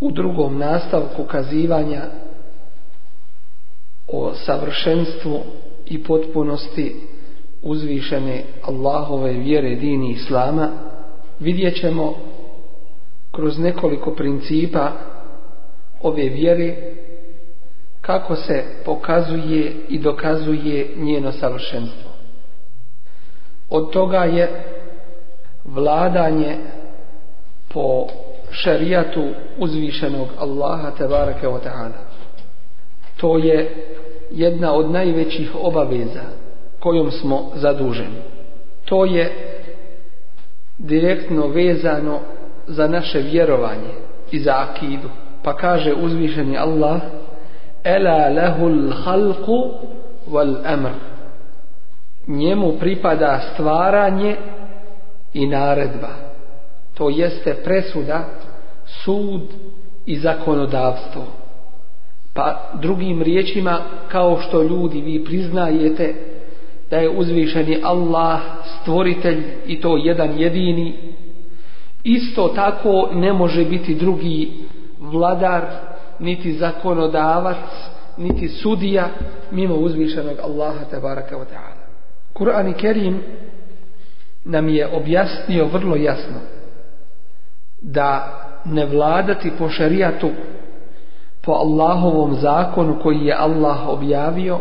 u drugom nastavku kazivanja o savršenstvu i potpunosti uzvišene Allahove vjere dini Islama vidjet ćemo kroz nekoliko principa ove vjere kako se pokazuje i dokazuje njeno savršenstvo. Od toga je vladanje po šarijatu uzvišenog Allaha tebareke wa ta'ala. To je jedna od najvećih obaveza kojom smo zaduženi. To je direktno vezano za naše vjerovanje i za akidu. Pa kaže uzvišeni Allah Ela halku wal amr. Njemu pripada stvaranje i naredba to jeste presuda, sud i zakonodavstvo. Pa drugim riječima, kao što ljudi vi priznajete da je uzvišeni Allah stvoritelj i to jedan jedini, isto tako ne može biti drugi vladar, niti zakonodavac, niti sudija mimo uzvišenog Allaha te wa ta'ala. Kur'an i Kerim nam je objasnio vrlo jasno da ne vladati po šerijatu, po Allahovom zakonu koji je Allah objavio,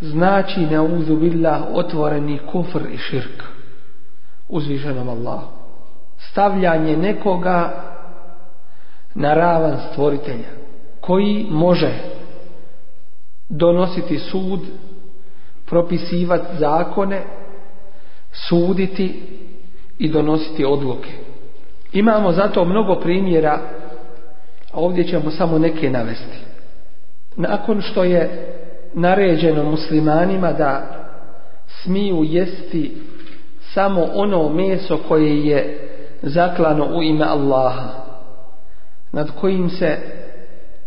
znači uzu billah otvoreni kufr i širk uzvišenom Allahu. Stavljanje nekoga na ravan stvoritelja koji može donositi sud, propisivati zakone, suditi i donositi odluke Imamo zato mnogo primjera, a ovdje ćemo samo neke navesti. Nakon što je naređeno muslimanima da smiju jesti samo ono meso koje je zaklano u ime Allaha, nad kojim se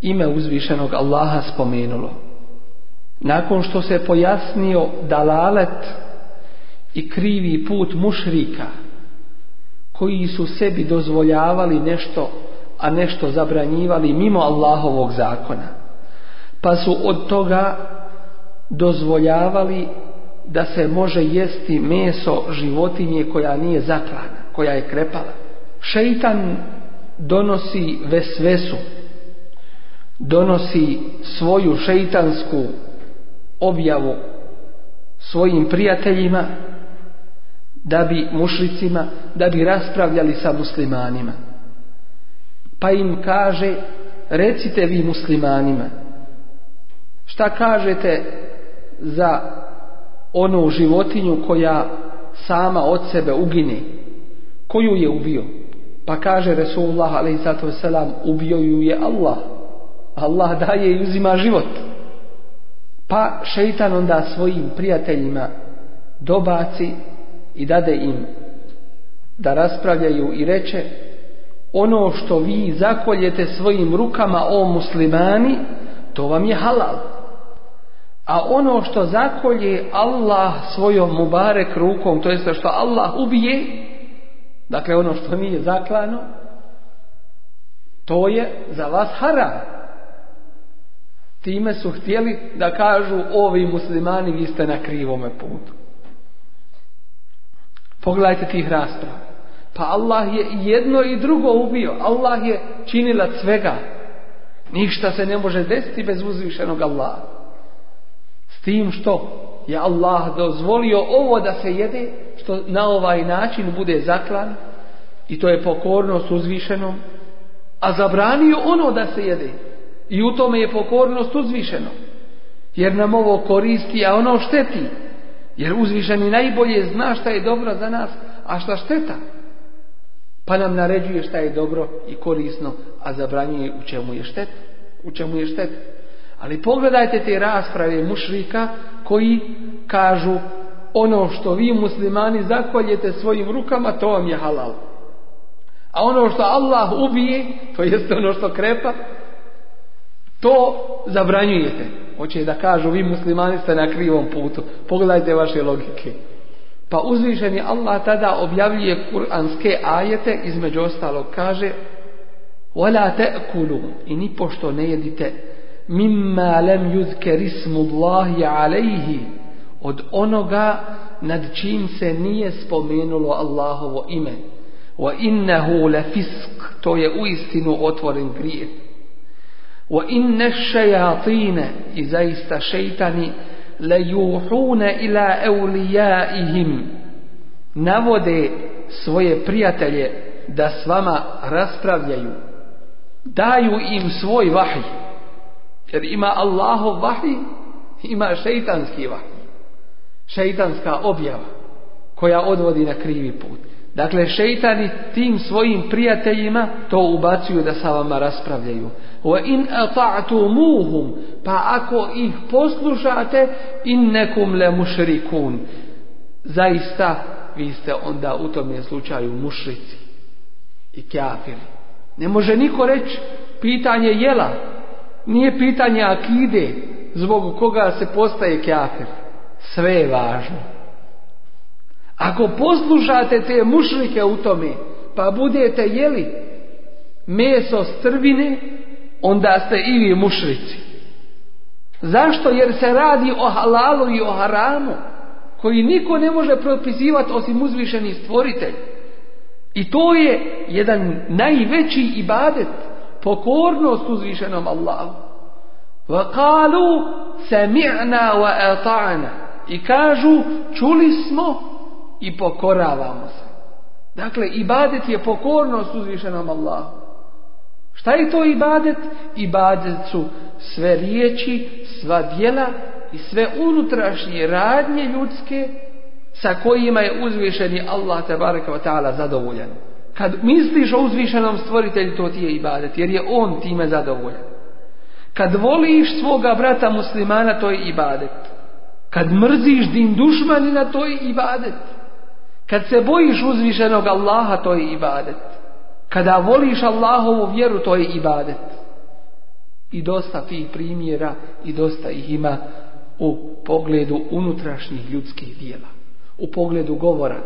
ime uzvišenog Allaha spomenulo. Nakon što se pojasnio dalalet i krivi put mušrika, koji su sebi dozvoljavali nešto, a nešto zabranjivali mimo Allahovog zakona. Pa su od toga dozvoljavali da se može jesti meso životinje koja nije zaklana, koja je krepala. Šeitan donosi vesvesu, donosi svoju šeitansku objavu svojim prijateljima da bi mušlicima, da bi raspravljali sa muslimanima. Pa im kaže, recite vi muslimanima, šta kažete za onu životinju koja sama od sebe ugine, koju je ubio? Pa kaže Resulullah a.s. ubio ju je Allah. Allah daje i uzima život. Pa šeitan onda svojim prijateljima dobaci i dade im da raspravljaju i reče ono što vi zakoljete svojim rukama o muslimani to vam je halal a ono što zakolje Allah svojom mubarek rukom to jest što Allah ubije dakle ono što nije zaklano to je za vas haram time su htjeli da kažu ovi muslimani vi ste na krivome putu Pogledajte tih rasprava. Pa Allah je jedno i drugo ubio. Allah je činila svega. Ništa se ne može desiti bez uzvišenog Allaha. S tim što je Allah dozvolio ovo da se jede, što na ovaj način bude zaklan, i to je pokornost uzvišenom, a zabranio ono da se jede. I u tome je pokornost uzvišeno. Jer nam ovo koristi, a ono šteti. Jer uzvišeni najbolje zna šta je dobro za nas, a šta šteta. Pa nam naređuje šta je dobro i korisno, a zabranjuje u čemu je štet, U čemu je štet. Ali pogledajte te rasprave mušrika koji kažu ono što vi muslimani zakoljete svojim rukama, to vam je halal. A ono što Allah ubije, to jeste ono što krepa, to zabranjujete. Hoće da kažu vi muslimani ste na krivom putu. Pogledajte vaše logike. Pa uzvišeni Allah tada objavljuje kuranske ajete, između ostalog kaže وَلَا تَأْكُلُوا I nipošto pošto ne jedite mimma lem yuzker اللَّهِ عَلَيْهِ od onoga nad čim se nije spomenulo Allahovo ime. Wa innahu to je uistinu otvoren grijeh. Wa inne i zaista šeitani, le juhune ila eulijaihim, navode svoje prijatelje da s vama raspravljaju. Daju im svoj vahij. Jer ima Allahov vahij, ima šeitanski vah, Šeitanska objava koja odvodi na krivi put. Dakle, šeitani tim svojim prijateljima to ubacuju da sa vama raspravljaju in ata'tumuhum Pa ako ih poslušate, innakum le mušrikun. Zaista, vi ste onda u tome slučaju mušrici i kafiri. Ne može niko reći pitanje jela, nije pitanje akide, zbog koga se postaje kafir. Sve je važno. Ako poslušate te mušrike u tome, pa budete jeli meso strvine, onda ste i vi mušrici. Zašto? Jer se radi o halalu i o haramu koji niko ne može propisivati osim uzvišeni stvoritelj. I to je jedan najveći ibadet, pokornost uzvišenom Allahu. وَقَالُوا سَمِعْنَا وَأَطَعْنَا I kažu, čuli smo i pokoravamo se. Dakle, ibadet je pokornost uzvišenom Allahu. Šta je to ibadet? Ibadet su sve riječi, sva djela i sve unutrašnje radnje ljudske sa kojima je uzvišeni Allah te wa ta'ala zadovoljan. Kad misliš o uzvišenom stvoritelju, to ti je ibadet, jer je on time zadovoljan. Kad voliš svoga brata muslimana, to je ibadet. Kad mrziš din dušmanina, to je ibadet. Kad se bojiš uzvišenog Allaha, to je ibadet. Kada voliš Allahovu vjeru, to je ibadet. I dosta tih primjera i dosta ih ima u pogledu unutrašnjih ljudskih dijela. U pogledu govora.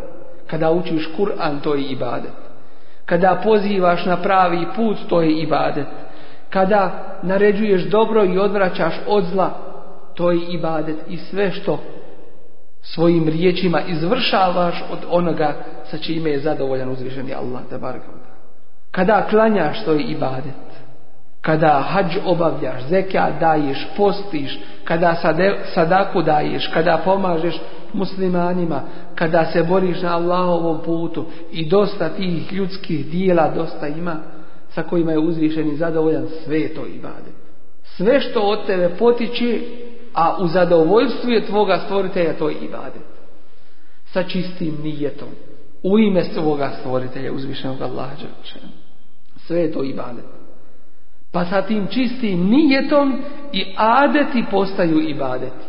Kada učiš Kur'an, to je ibadet. Kada pozivaš na pravi put, to je ibadet. Kada naređuješ dobro i odvraćaš od zla, to je ibadet. I sve što svojim riječima izvršavaš od onoga sa čime je zadovoljan uzvišeni Allah. Tabaraka. Kada klanjaš, to je ibadet. Kada hađ obavljaš, zekja daješ, postiš, kada sadaku daješ, kada pomažeš muslimanima, kada se boriš na Allahovom putu i dosta tih ljudskih dijela dosta ima sa kojima je uzvišen i zadovoljan, sve to ibadet. Sve što od tebe potiče, a u zadovoljstvu je tvoga stvoritelja, to je ibadet. Sa čistim nijetom. U ime svoga stvoritelja, uzvišenog Allaha sve je to ibadet. Pa sa tim čistim nijetom i adeti postaju ibadeti.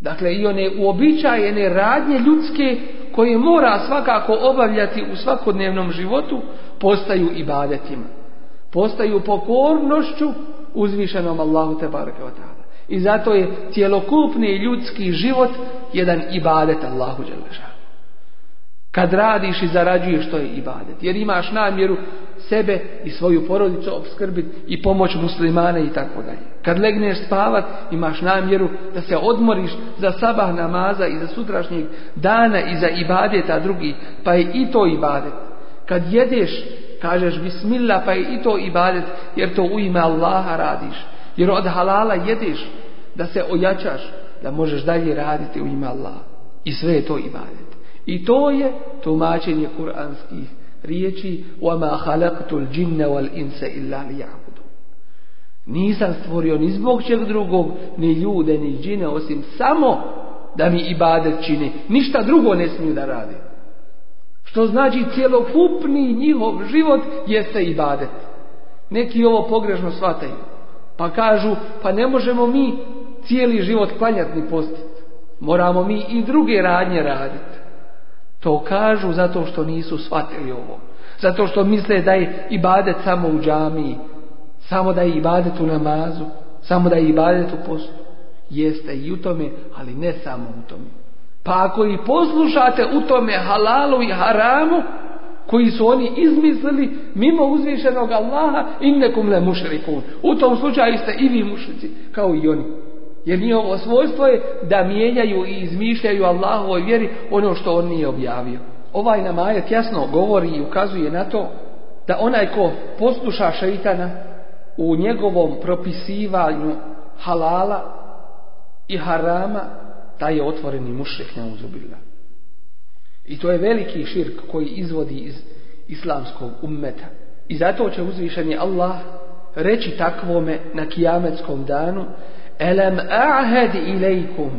Dakle, i one uobičajene radnje ljudske koje mora svakako obavljati u svakodnevnom životu, postaju ibadetima. Postaju pokornošću uzvišenom Allahu te tada I zato je cjelokupni ljudski život jedan ibadet Allahu Đelešanu. Kad radiš i zarađuješ, to je ibadet. Jer imaš namjeru sebe i svoju porodicu obskrbiti i pomoć muslimane i tako dalje. Kad legneš spavat, imaš namjeru da se odmoriš za sabah namaza i za sutrašnjeg dana i za ibadeta drugi, pa je i to ibadet. Kad jedeš, kažeš bismillah, pa je i to ibadet, jer to u ime Allaha radiš. Jer od halala jedeš, da se ojačaš, da možeš dalje raditi u ime Allaha. I sve je to ibadet. I to je tumačenje kuranskih riječi وَمَا خَلَقْتُ الْجِنَّ وَالْإِنْسَ إِلَّا لِيَعْبُدُ Nisam stvorio ni zbog čeg drugog, ni ljude, ni džine, osim samo da mi ibadet čini. Ništa drugo ne smiju da radi. Što znači cjelokupni njihov život jeste ibadet. Neki ovo pogrešno shvataju. Pa kažu, pa ne možemo mi cijeli život klanjati ni postiti. Moramo mi i druge radnje raditi. To kažu zato što nisu shvatili ovo. Zato što misle da je ibadet samo u džamiji, samo da je ibadet u namazu, samo da je ibadet u postu. Jeste i u tome, ali ne samo u tome. Pa ako i poslušate u tome halalu i haramu, koji su oni izmislili mimo uzvišenog Allaha, innekum le mušrikun. U tom slučaju ste i vi mušrici, kao i oni. Jer njihovo svojstvo je da mijenjaju i izmišljaju Allahovoj vjeri ono što on nije objavio. Ovaj namajet jasno govori i ukazuje na to da onaj ko posluša šeitana u njegovom propisivanju halala i harama, taj je otvoreni na uzubila I to je veliki širk koji izvodi iz islamskog ummeta. I zato će uzvišeni Allah reći takvome na kijametskom danu Elem a'hed ilaikum.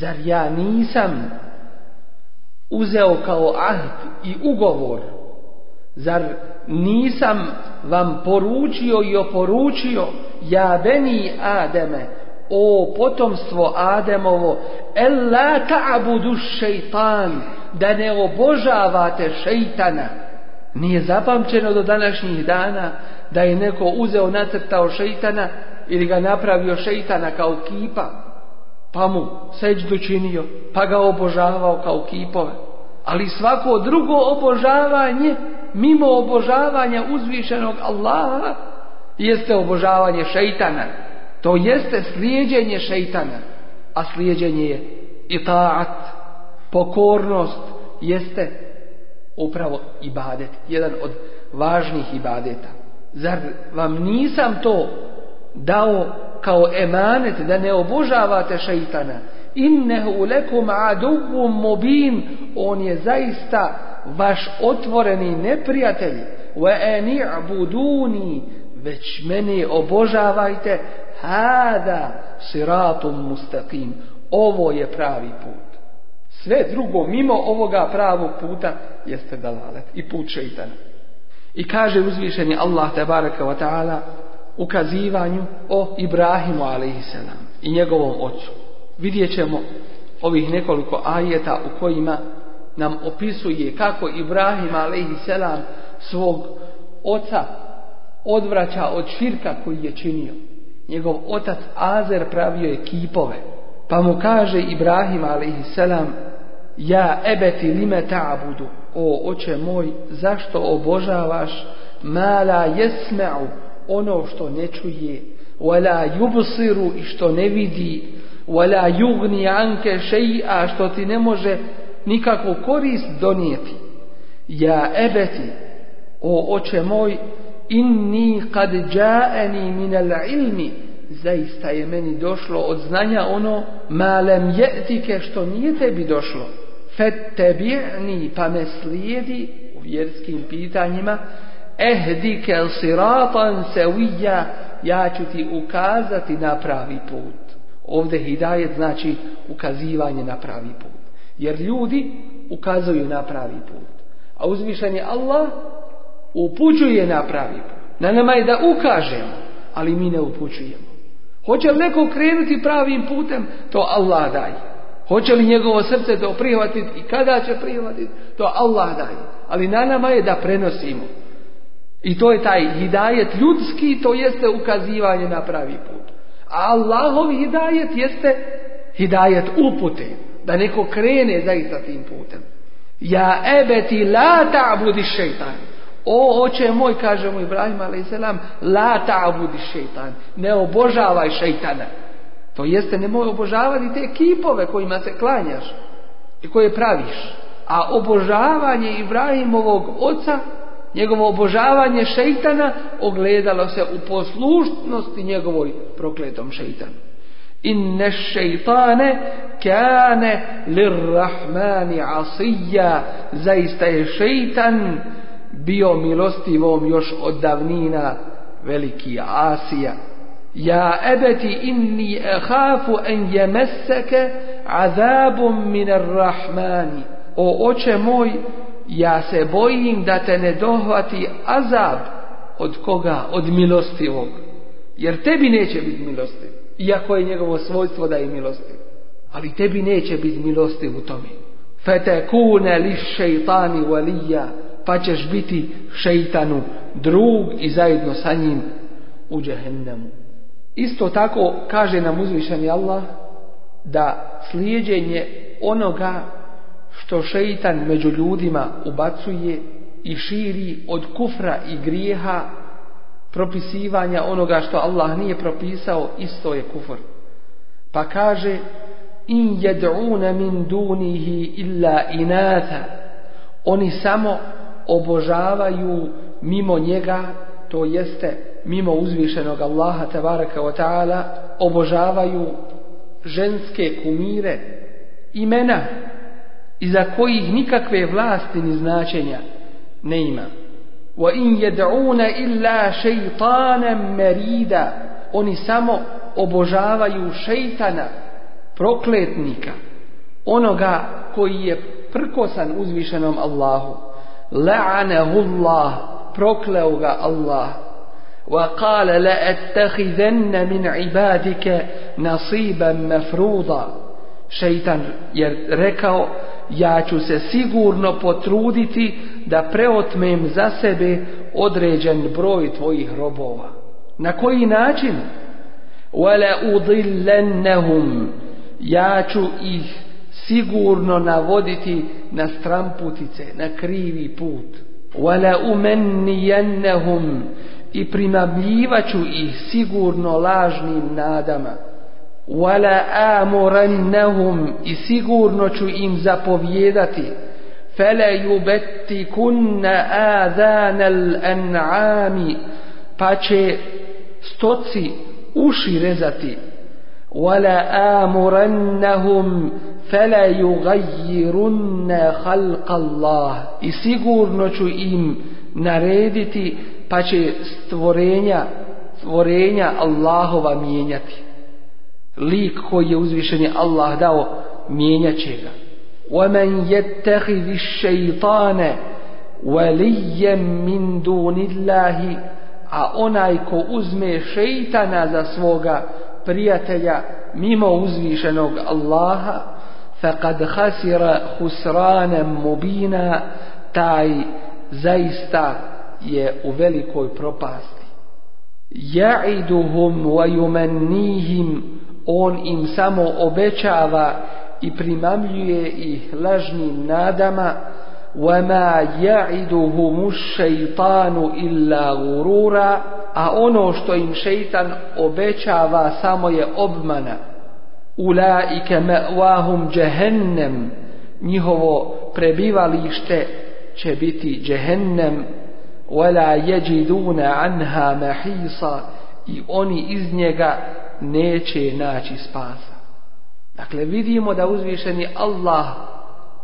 Zar ja nisam uzeo kao ahd i ugovor? Zar nisam vam poručio i oporučio ja beni Ademe, o potomstvo Ademovo, el la ta'budu šeitan, da ne obožavate šeitana. Nije zapamćeno do današnjih dana da je neko uzeo nacrtao šeitana ili ga napravio šeitana kao kipa, pa mu seđdu činio, pa ga obožavao kao kipove. Ali svako drugo obožavanje, mimo obožavanja uzvišenog Allaha, jeste obožavanje šeitana. To jeste slijedjenje šeitana, a slijedjenje je taat, pokornost, jeste upravo ibadet, jedan od važnih ibadeta. Zar vam nisam to dao kao emanet da ne obožavate šeitana. Innehu lekum aduvum mubin. On je zaista vaš otvoreni neprijatelj. Wa eni'buduni. Već meni obožavajte. Hada siratum mustaqim. Ovo je pravi put. Sve drugo mimo ovoga pravog puta jeste dalalet i put šeitana. I kaže uzvišeni Allah tabaraka wa ta'ala ukazivanju o Ibrahimu a.s. i njegovom ocu. Vidjet ćemo ovih nekoliko ajeta u kojima nam opisuje kako Ibrahim a.s. svog oca odvraća od širka koji je činio. Njegov otac Azer pravio je kipove. Pa mu kaže Ibrahim a.s. Ja ebeti lime ta'budu. O oče moj, zašto obožavaš mala jesme'u ono što ne čuje wala yubsiru i što ne vidi wala yughni anke shay'a što ti ne može nikakvu korist donijeti ja ebeti o oče moj inni kad ja'ani min al-ilmi zaista je meni došlo od znanja ono malem jetike što nije tebi došlo fet tebi'ni pa me slijedi u vjerskim pitanjima Ehdike siratan sevija, ja ću ti ukazati na pravi put. Ovdje hidajet znači ukazivanje na pravi put. Jer ljudi ukazuju na pravi put. A uzvišen Allah upućuje na pravi put. Na nama je da ukažemo, ali mi ne upućujemo. Hoće li neko krenuti pravim putem, to Allah daje. Hoće li njegovo srce to prihvatiti i kada će prihvatiti, to Allah daje. Ali na nama je da prenosimo. I to je taj hidajet ljudski, to jeste ukazivanje na pravi put. A Allahov hidajet jeste hidajet upute. Da neko krene zaista tim putem. Ja ebeti la ta'budi šeitan. O oče moj, kaže mu Ibrahim a.s. La ta'budi šeitan. Ne obožavaj šeitana. To jeste nemoj obožavati te kipove kojima se klanjaš i koje praviš. A obožavanje Ibrahimovog oca njegovo obožavanje šeitana ogledalo se u poslušnosti njegovoj prokletom šeitanu. Inne šeitane kane lirrahmani asija, zaista je šeitan bio milostivom još od davnina veliki asija. Ja ebeti inni ehafu en jemeseke azabom minar rahmani. O oče moj, ja se bojim da te ne dohvati azab od koga? Od milostivog. Jer tebi neće biti milostiv. Iako je njegovo svojstvo da je milostiv. Ali tebi neće biti milostiv u tome. kune li šeitani valija. Pa ćeš biti šeitanu drug i zajedno sa njim u džehennemu. Isto tako kaže nam uzvišeni Allah da slijedjenje onoga što šeitan među ljudima ubacuje i širi od kufra i grijeha propisivanja onoga što Allah nije propisao, isto je kufr. Pa kaže, in jed'una min dunihi illa inata. Oni samo obožavaju mimo njega, to jeste mimo uzvišenog Allaha tabaraka wa ta'ala, obožavaju ženske kumire, imena iza kojih nikakve vlasti ni značenja nema. ima. Wa in yad'una illa shaytanan merida. Oni samo obožavaju šejtana, prokletnika, onoga koji je prkosan uzvišenom Allahu. La'anahu Allah, prokleo ga Allah. Wa qala attakhizanna min ibadika nasiban mafruda. Šejtan je rekao ja ću se sigurno potruditi da preotmem za sebe određen broj tvojih robova. Na koji način? Wala udillennahum. Ja ću ih sigurno navoditi na stramputice, na krivi put. Wala umenniyannahum i primamljivaću ih sigurno lažnim nadama wala amurannahum i sigurno ću im zapovjedati fele yubettikunna adhanal an'ami pa će stoci uši rezati wala amurannahum fele yugayyirunna khalqallah i sigurno ću im narediti pa će stvorenja stvorenja Allahova mijenjati lik koji je uzvišeni Allah dao mijenjat će ga وَمَنْ يَتَّخِذِ الشَّيْطَانَ وَلِيَّمْ مِنْ دُونِ اللَّهِ a onaj ko uzme šeitana za svoga prijatelja mimo uzvišenog Allaha فَقَدْ خَسِرَ husranan مُبِينَ taj zaista je u velikoj propasti يَعِدُهُمْ وَيُمَنِّيهِمْ on im samo obećava i primamljuje ih lažnim nadama وَمَا يَعِدُهُمُ الشَّيْطَانُ إِلَّا غُرُورًا a ono što im šeitan obećava samo je obmana أُولَٰئِكَ ma'wahum جَهَنَّمْ njihovo prebivalište će biti جَهَنَّمْ وَلَا يَجِدُونَ anha mahisa i oni iz njega neće naći spasa. Dakle, vidimo da uzvišeni Allah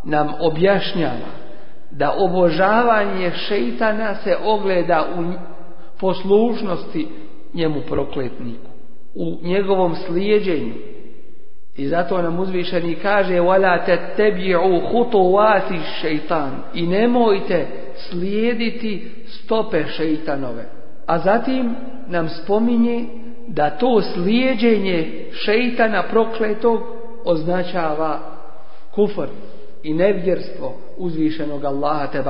nam objašnjava da obožavanje šeitana se ogleda u poslušnosti njemu prokletniku, u njegovom slijedjenju I zato nam uzvišeni kaže وَلَا تَتَّبِعُوا خُطُوَاتِ šeitan I nemojte slijediti stope šeitanove. A zatim nam spominje da to slijeđenje šeitana prokletog označava kufr i nevjerstvo uzvišenog Allaha te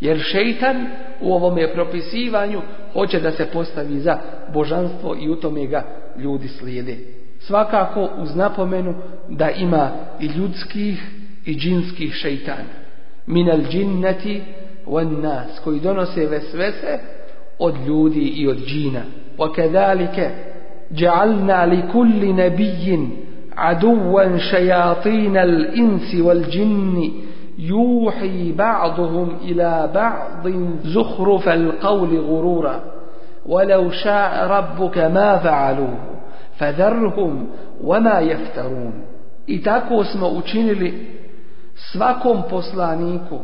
Jer šeitan u ovome propisivanju hoće da se postavi za božanstvo i u tome ga ljudi slijede. Svakako uz napomenu da ima i ljudskih i džinskih šeitana. Minal džinnati nas koji donose vesvese od ljudi i od džina. وَكَذَلِكَ جَعَلْنَا لِكُلِّ نَبِيٍّ عَدُوًّا شَيَاطِينَ الْإِنْسِ وَالْجِنِّ يوحي بعضهم إلى بعض زخرف القول غرورا ولو شاء ربك ما فعلوه فذرهم وما يفترون I tako smo učinili svakom poslaniku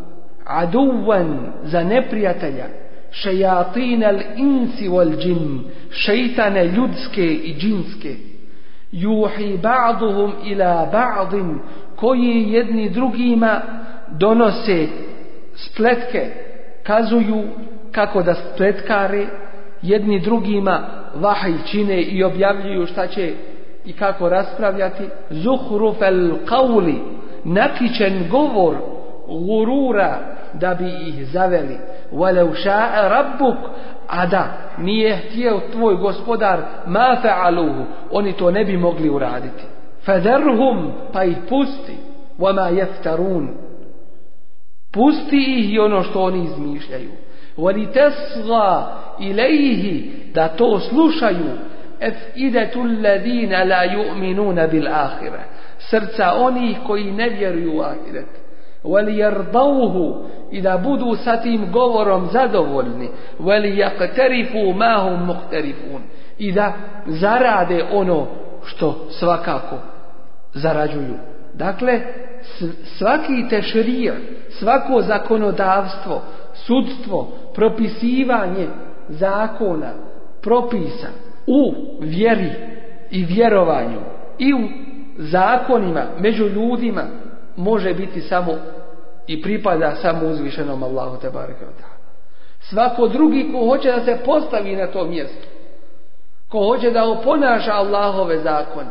aduvan za neprijatelja šejatin insi wal džin, ljudske i džinske, juhi ba'duhum ila ba'din, koji jedni drugima donose spletke, kazuju kako da spletkare jedni drugima vahaj čine i objavljuju šta će i kako raspravljati zuhrufel kauli nakičen govor gurura da bi ih zaveli. Walau sha'a rabbuk, ada da nije htio tvoj gospodar ma fa'aluhu, oni to ne bi mogli uraditi. Fadarhum, pa ih pusti. Wama yaftarun. Pusti ih i ono što oni izmišljaju. وَلِتَسْغَى ilayhi Da to slušaju اَفْئِدَةُ la لَا bil akhirah Srca onih koji ne vjeruju u وَلِيَرْضَوْهُ I da budu sa tim govorom zadovoljni. مَا مُقْتَرِفُونَ I da zarade ono što svakako zarađuju. Dakle, svaki tešrier, svako zakonodavstvo, sudstvo, propisivanje zakona, propisa u vjeri i vjerovanju i u zakonima među ljudima može biti samo i pripada samo uzvišenom Allahu te Svako drugi ko hoće da se postavi na to mjesto, ko hoće da oponaša Allahove zakone,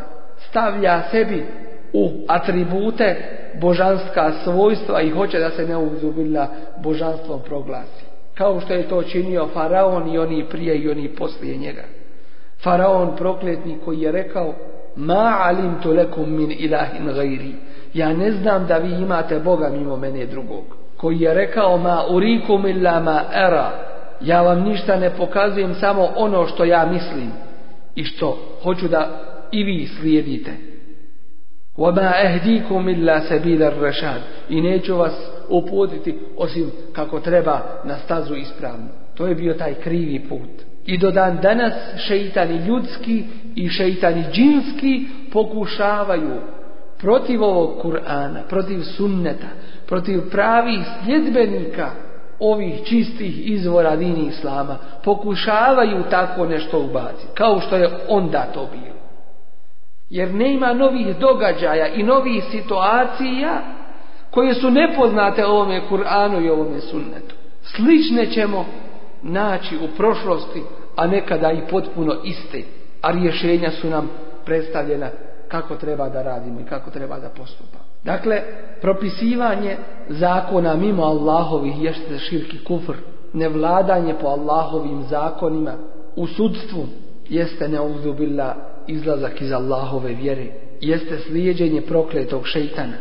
stavlja sebi u atribute božanska svojstva i hoće da se neuzubila božanstvom proglasi. Kao što je to činio Faraon i oni prije i oni poslije njega. Faraon prokletnik koji je rekao Ma alim tu min ilahin gajri ja ne znam da vi imate Boga mimo mene drugog koji je rekao ma urikum illa ma era ja vam ništa ne pokazujem samo ono što ja mislim i što hoću da i vi slijedite illa sabila ar I neću vas uputiti osim kako treba na stazu ispravnu. To je bio taj krivi put. I do dan danas šeitani ljudski i šeitani džinski pokušavaju protiv ovog Kur'ana, protiv sunneta, protiv pravih sljedbenika ovih čistih izvora dini islama, pokušavaju tako nešto ubaciti, kao što je onda to bilo. Jer nema novih događaja i novih situacija koje su nepoznate ovome Kur'anu i ovome sunnetu. Slične ćemo naći u prošlosti, a nekada i potpuno iste, a rješenja su nam predstavljena kako treba da radimo i kako treba da postupamo. Dakle, propisivanje zakona mimo Allahovih jeste širki kufr. Nevladanje po Allahovim zakonima u sudstvu jeste neuzubila izlazak iz Allahove vjere. Jeste slijeđenje prokletog šeitana.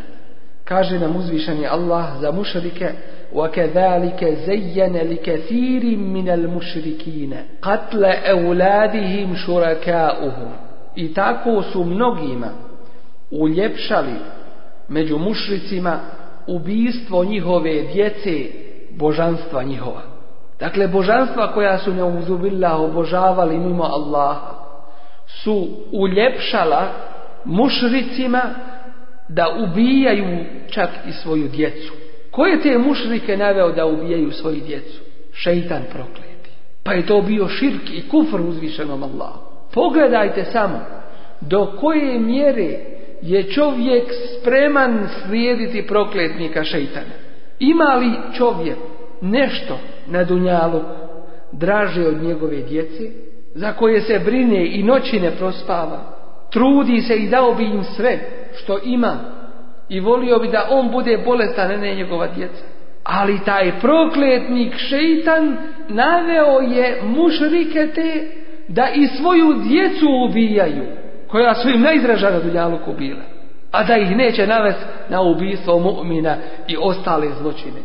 Kaže nam uzvišeni Allah za mušrike وَكَذَلِكَ زَيَّنَ لِكَثِيرٍ مِنَ الْمُشْرِكِينَ قَتْلَ أَوْلَادِهِمْ شُرَكَاؤُهُمْ i tako su mnogima uljepšali među mušricima ubijstvo njihove djece, božanstva njihova. Dakle, božanstva koja su neuzubila obožavali mimo Allaha su uljepšala mušricima da ubijaju čak i svoju djecu. Ko je te mušrike naveo da ubijaju svoju djecu? Šeitan prokleti. Pa je to bio širk i kufr uzvišenom Allahu. Pogledajte samo do koje mjere je čovjek spreman slijediti prokletnika šeitana. Ima li čovjek nešto na dunjalu draže od njegove djece, za koje se brine i noći ne prospava, trudi se i dao bi im sve što ima i volio bi da on bude bolestan, a ne njegova djeca. Ali taj prokletnik šeitan naveo je mušrike te da i svoju djecu ubijaju, koja su im na dunjaluku bile, a da ih neće navesti na ubijstvo mu'mina i ostale zločine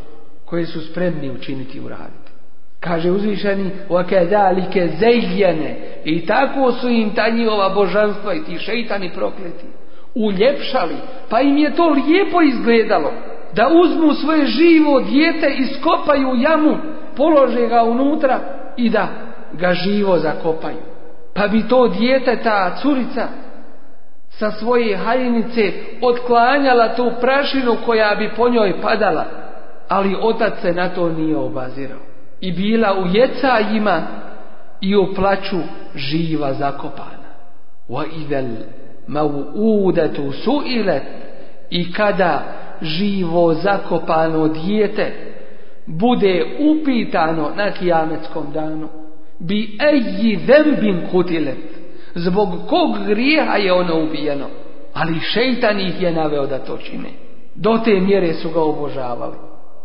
koje su spremni učiniti i uraditi. Kaže uzvišeni, وَكَذَلِكَ زَيَّنَ I tako su im ta njihova božanstva i ti šeitani prokleti uljepšali, pa im je to lijepo izgledalo da uzmu svoje živo dijete, skopaju jamu, polože ga unutra i da ga živo zakopaju. Pa bi to dijete, ta curica, sa svoje hajnice otklanjala tu prašinu koja bi po njoj padala, ali otac se na to nije obazirao. I bila u jecajima i u plaću živa zakopana. Wa idel su ile i kada živo zakopano dijete bude upitano na kijametskom danu bi eji zembin kutilet. Zbog kog grijeha je ono ubijeno. Ali šeitan ih je naveo da to čine. Do te mjere su ga obožavali.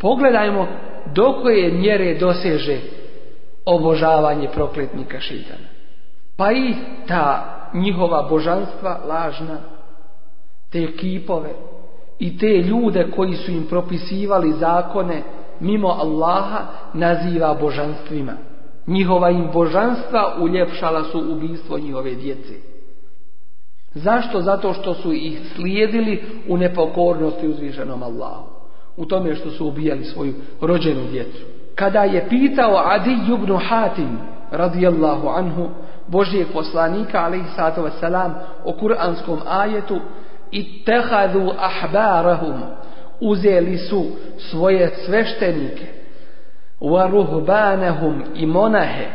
Pogledajmo do koje mjere doseže obožavanje prokletnika šeitana. Pa i ta njihova božanstva lažna, te kipove i te ljude koji su im propisivali zakone mimo Allaha naziva božanstvima. Njihova im božanstva uljepšala su ubistvo njihove djece. Zašto? Zato što su ih slijedili u nepokornosti uzvišenom Allahu. U tome što su ubijali svoju rođenu djecu. Kada je pitao Adi ibn Hatim radijallahu anhu Božijeg poslanika alaihi sato o kuranskom ajetu i tehadu ahbarahum uzeli su svoje sveštenike وَرُهْبَانَهُمْ i monahe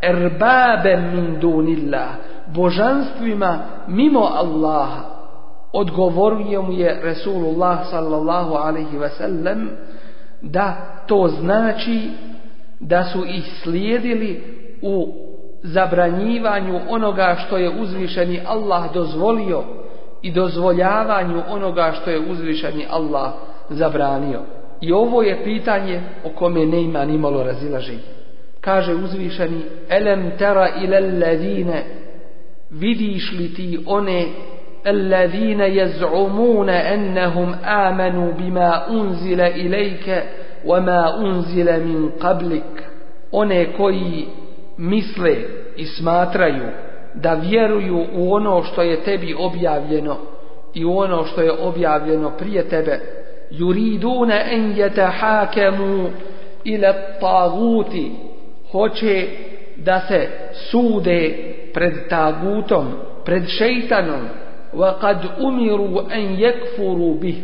erbabe min dunillah božanstvima mimo Allaha odgovorio mu je Resulullah sallallahu alaihi wasallam da to znači da su ih slijedili u zabranjivanju onoga što je uzvišeni Allah dozvolio i dozvoljavanju onoga što je uzvišeni Allah zabranio. I ovo je pitanje o kome ne ima ni malo Kaže uzvišeni, elem tera ile ladine, vidiš li ti one الذين يزعمون أنهم آمنوا بما unzile إليك وما unzile min قبلك one koji misle i smatraju da vjeruju u ono što je tebi objavljeno i u ono što je objavljeno prije tebe Yuriduna an yatahakamu ila taguti hoće da se sude pred tagutom pred šejtanom wa kad umiru en yakfuru bih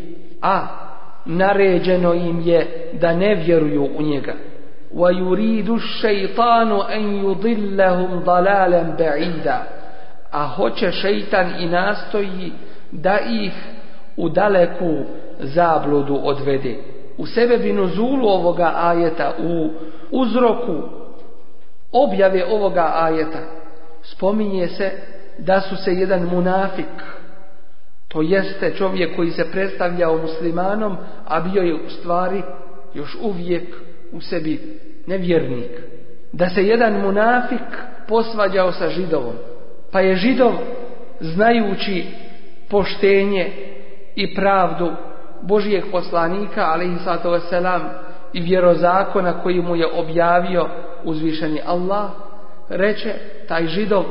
a naređeno im je da ne vjeruju u njega wa yuridu ash-shaytanu an yudillahum dalalan ba'ida a hoće šejtan i nastoji da ih u daleku zabludu odvedi. U sebe vinozulu ovoga ajeta, u uzroku objave ovoga ajeta, spominje se da su se jedan munafik, to jeste čovjek koji se predstavljao muslimanom, a bio je u stvari još uvijek u sebi nevjernik. Da se jedan munafik posvađao sa židovom. Pa je židov, znajući poštenje i pravdu, Božijeg poslanika, alaihissalatu wasalam, i vjerozakona koji mu je objavio uzvišeni Allah, reče taj židov,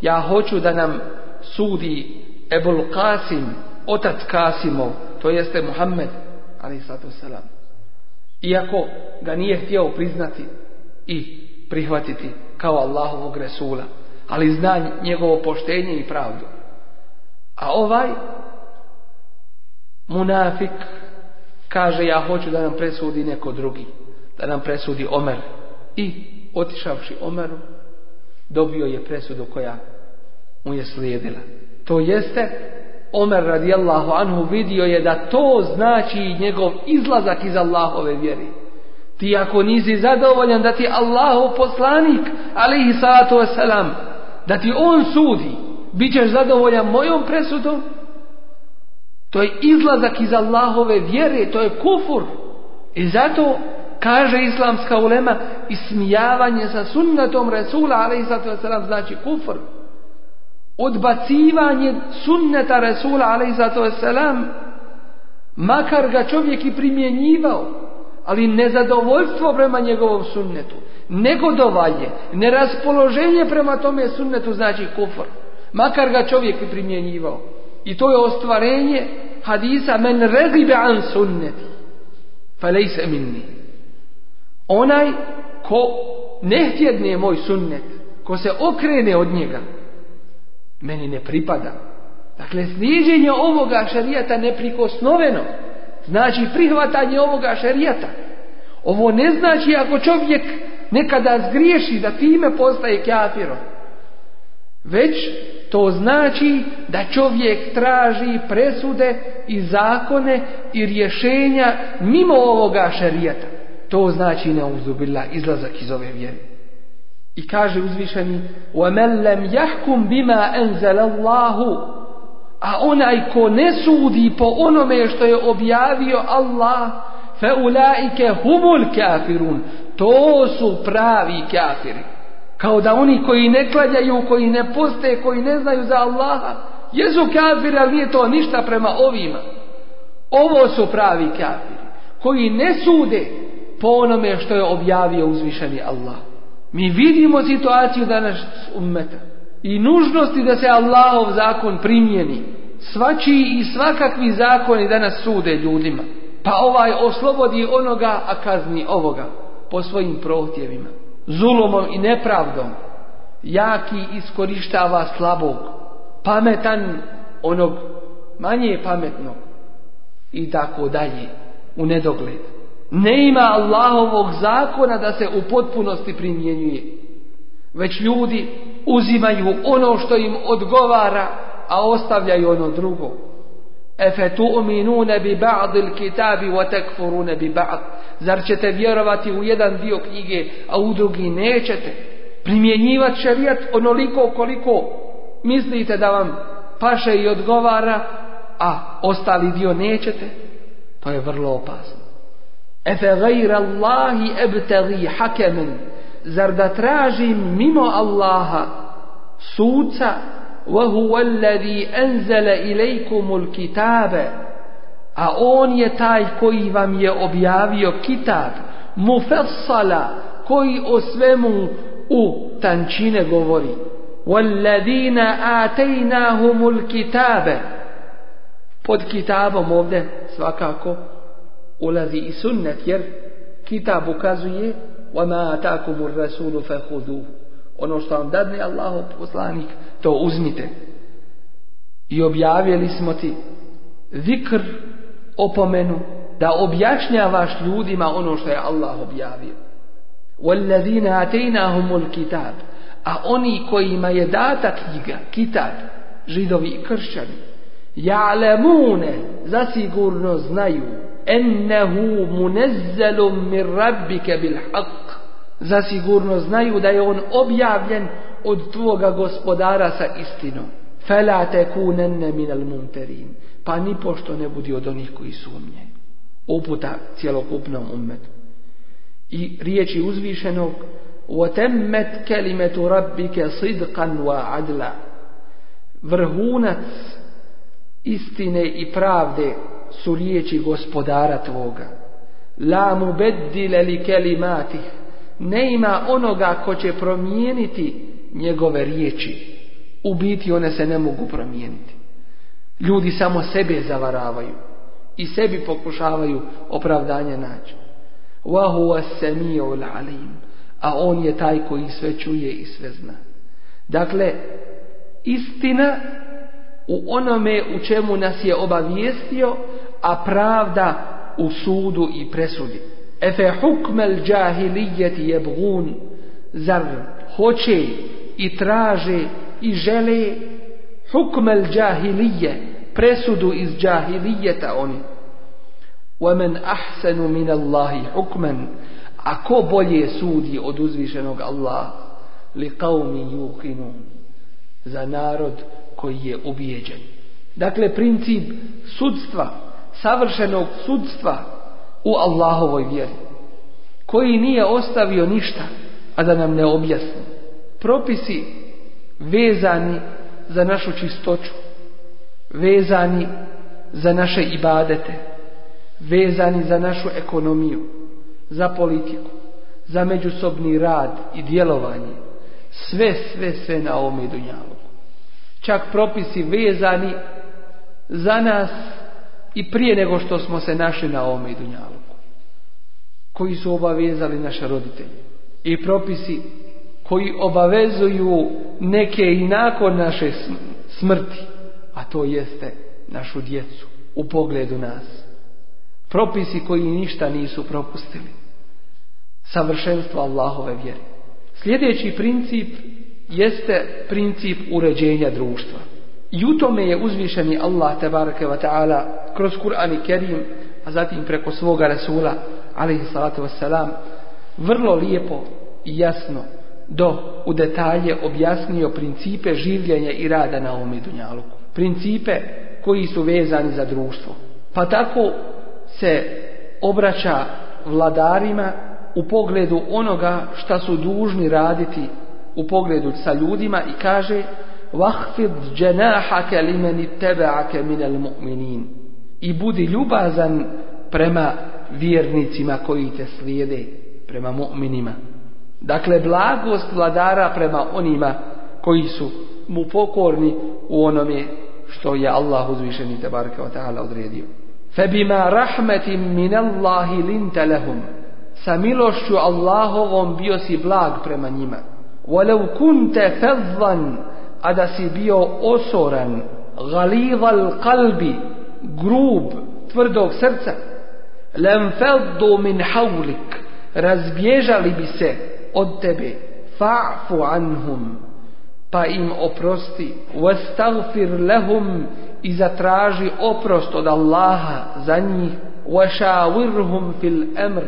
ja hoću da nam sudi Ebul Kasim, otac Kasimov, to jeste Muhammed, Iako ga nije htio priznati i prihvatiti kao Allahovog Resula, ali zna njegovo poštenje i pravdu. A ovaj munafik kaže ja hoću da nam presudi neko drugi, da nam presudi Omer. I otišavši Omeru, dobio je presudu koja mu je slijedila. To jeste, Omer radijallahu anhu vidio je da to znači njegov izlazak iz Allahove vjeri. Ti ako nisi zadovoljan da ti Allahov poslanik, i salatu wasalam, da ti on sudi, bit ćeš zadovoljan mojom presudom to je izlazak iz Allahove vjere, to je kufur. I zato kaže islamska ulema ismijavanje sa sunnetom Resula, ali i znači kufur. Odbacivanje sunneta Resula, ali i makar ga čovjek i primjenjivao, ali nezadovoljstvo prema njegovom sunnetu, negodovanje, neraspoloženje prema tome sunnetu znači kufur, makar ga čovjek i primjenjivao. I to je ostvarenje hadisa men regibe an sunneti. lejse minni. Onaj ko ne moj sunnet, ko se okrene od njega, meni ne pripada. Dakle, sniženje ovoga šarijata neprikosnoveno znači prihvatanje ovoga šarijata. Ovo ne znači ako čovjek nekada zgriješi da time postaje kafirom. Već to znači da čovjek traži presude i zakone i rješenja mimo ovoga šerijata. To znači neuzubila izlazak iz ove vjere. I kaže uzvišeni وَمَنْ لَمْ يَحْكُمْ بِمَا أَنْزَلَ اللَّهُ a onaj ko ne sudi po onome što je objavio Allah فَأُلَائِكَ هُمُ الْكَافِرُونَ to su pravi kafiri kao da oni koji ne klanjaju, koji ne poste, koji ne znaju za Allaha, jesu kafiri, ali nije to ništa prema ovima. Ovo su pravi kafiri, koji ne sude po onome što je objavio uzvišeni Allah. Mi vidimo situaciju danas ummeta i nužnosti da se Allahov zakon primjeni. Svačiji i svakakvi zakoni danas sude ljudima. Pa ovaj oslobodi onoga, a kazni ovoga po svojim prohtjevima. Zulomom i nepravdom. Jaki iskorištava slabog, pametan onog manje pametnog i tako dalje u nedogled. Ne ima Allahovog zakona da se u potpunosti primjenjuje, već ljudi uzimaju ono što im odgovara, a ostavljaju ono drugo. tu'minune bi ba'dil kitabi wa tekfurune bi ba'd. Zar ćete vjerovati u jedan dio knjige, a u drugi nećete? Primjenjivat šerijat onoliko koliko mislite da vam paše i odgovara, a ostali dio nećete? To je vrlo opasno. Efe gajra Allahi ebteli hakemen. Zar da tražim mimo Allaha suca وهو الذي أنزل إليكم الكتاب a on je taj koji vam je objavio kitab, mufassala koji o svemu u tančine govori. وَالَّذِينَ ataynahumul kitabe. Pod kitabom ovdje svakako ulazi i sunnet, jer kitab ukazuje وَمَا آتَاكُمُ الرَّسُولُ فَهُدُوهُ Ono što vam dadne Allah poslanik, to uzmite. I objavili smo ti zikr opomenu da objašnjavaš ljudima ono što je Allah objavio. وَالَّذِينَ humul الْكِتَابِ A oni kojima je data knjiga, kitab, židovi i kršćani, ja'lemune, zasigurno znaju, ennehu munazzalun min rabbike bil haq. Zasigurno znaju da je on objavljen od tvoga gospodara sa istinom. Fela tekunenne minal mumterin pa ni pošto ne budi od onih koji sumnje. Uputa cjelokupnom ummetu. I riječi uzvišenog وَتَمَّتْ كَلِمَةُ رَبِّكَ صِدْقًا وَعَدْلًا Vrhunac istine i pravde su riječi gospodara tvoga. La mu beddile li Ne ima onoga ko će promijeniti njegove riječi. U biti one se ne mogu promijeniti. Ljudi samo sebe zavaravaju i sebi pokušavaju opravdanje naći. huwa as-sami'ul alim. A on je taj koji sve čuje i sve zna. Dakle, istina u onome u čemu nas je obavijestio, a pravda u sudu i presudi. Efe hukmel je jebgun, zar hoće i traže i žele hukmel džahilije, presudu iz džahilijeta oni. Omen ahsenu min Allahi hukmen, ako bolje sudi od uzvišenog Allaha, li mi za narod koji je ubijeđen. Dakle, princip sudstva, savršenog sudstva u Allahovoj vjeri, koji nije ostavio ništa, a da nam ne objasni. Propisi vezani za našu čistoću, vezani za naše ibadete, vezani za našu ekonomiju, za politiku, za međusobni rad i djelovanje, sve, sve, sve na ovome dunjalogu. Čak propisi vezani za nas i prije nego što smo se našli na ovome dunjalogu, koji su obavezali naše roditelje i propisi koji obavezuju neke i nakon naše smrti, a to jeste našu djecu u pogledu nas. Propisi koji ništa nisu propustili. Savršenstvo Allahove vjere. Sljedeći princip jeste princip uređenja društva. I u tome je uzvišeni Allah tabaraka wa ta'ala kroz Kur'an i Kerim, a zatim preko svoga Rasula, alaihi salatu wassalam, vrlo lijepo i jasno do u detalje objasnio principe življenja i rada na ovom dunjaluku. Principe koji su vezani za društvo. Pa tako se obraća vladarima u pogledu onoga šta su dužni raditi u pogledu sa ljudima i kaže Vahfid dženahake limeni tebeake minel i budi ljubazan prema vjernicima koji te slijede prema mu'minima Dakle, blagost vladara prema onima koji su mu pokorni u onome što je Allah uzvišeni te wa ta'ala odredio. Febima rahmetim min Allahi linta lahum. Sa milošću Allahovom bio si blag prema njima. Walau kunte faddan, a da si bio osoran, galival kalbi, grub, tvrdog srca, lem faddu min havlik, razbježali bi se od tebe fa'fu anhum pa im oprosti wastaghfir lahum i zatraži oprost od Allaha za njih washawirhum fil amr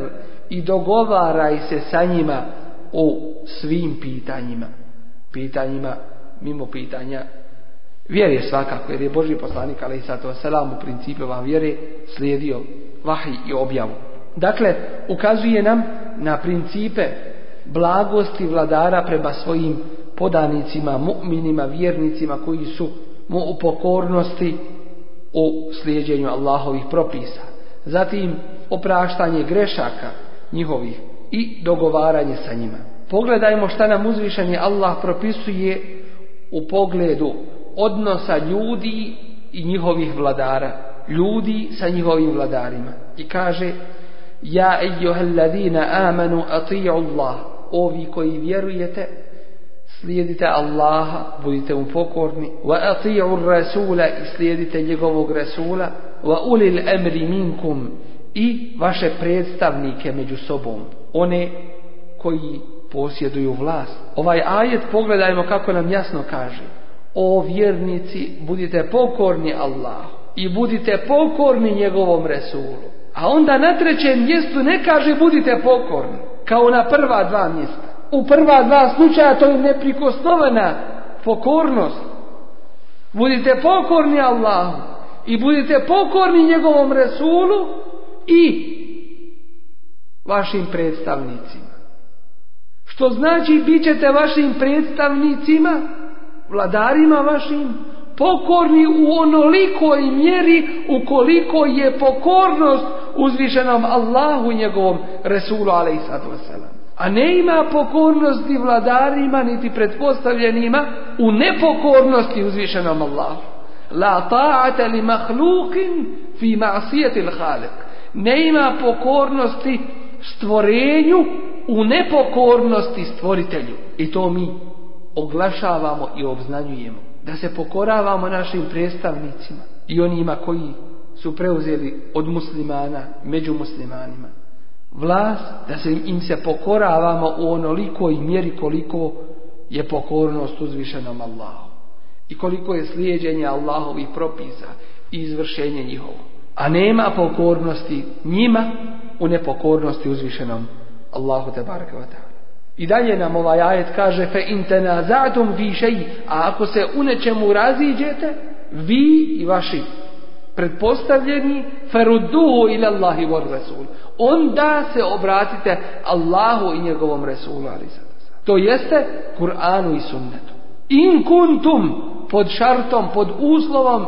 i dogovaraj se sa njima o svim pitanjima pitanjima mimo pitanja vjere svakako jer je Boži poslanik ali i sato selam u vjere slijedio vahij i objavu dakle ukazuje nam na principe blagosti vladara prema svojim podanicima, mu'minima, vjernicima koji su mu u pokornosti u slijedjenju Allahovih propisa. Zatim opraštanje grešaka njihovih i dogovaranje sa njima. Pogledajmo šta nam uzvišeni Allah propisuje u pogledu odnosa ljudi i njihovih vladara. Ljudi sa njihovim vladarima. I kaže ja alladhina amanu ati'u Allah. Ovi koji vjerujete, slijedite Allaha, budite mu pokorni. Wa ati'u Rasula i slijedite njegovog Rasula. Wa ulil amri minkum i vaše predstavnike među sobom. One koji posjeduju vlast. Ovaj ajet pogledajmo kako nam jasno kaže. O vjernici, budite pokorni Allahu i budite pokorni njegovom Resulu. A onda na trećem mjestu ne kaže budite pokorni, kao na prva dva mjesta. U prva dva slučaja to je neprikosnovana pokornost. Budite pokorni Allahu i budite pokorni njegovom Resulu i vašim predstavnicima. Što znači bit ćete vašim predstavnicima, vladarima vašim, pokorni u onolikoj mjeri ukoliko je pokornost uzvišenom Allahu njegovom Resulu alaihissalatu A ne ima pokornosti vladarima niti pretpostavljenima u nepokornosti uzvišenom Allahu. La ta'ata li mahlukin fi ma'asijetil Ne ima pokornosti stvorenju u nepokornosti stvoritelju. I to mi oglašavamo i obznanjujemo da se pokoravamo našim predstavnicima i onima koji su preuzeli od muslimana među muslimanima vlast da se im se pokoravamo u onolikoj mjeri koliko je pokornost uzvišenom Allahu i koliko je slijedjenje Allahovih propisa i izvršenje njihovo a nema pokornosti njima u nepokornosti uzvišenom Allahu te barekatu i dalje nam ovaj ajet kaže fe intenazatum vi a ako se u nečemu raziđete, vi i vaši pretpostavljeni feruduhu ila Allahi resul. Onda se obratite Allahu i njegovom Resulu. To jeste Kur'anu i sunnetu. In kuntum pod šartom, pod uslovom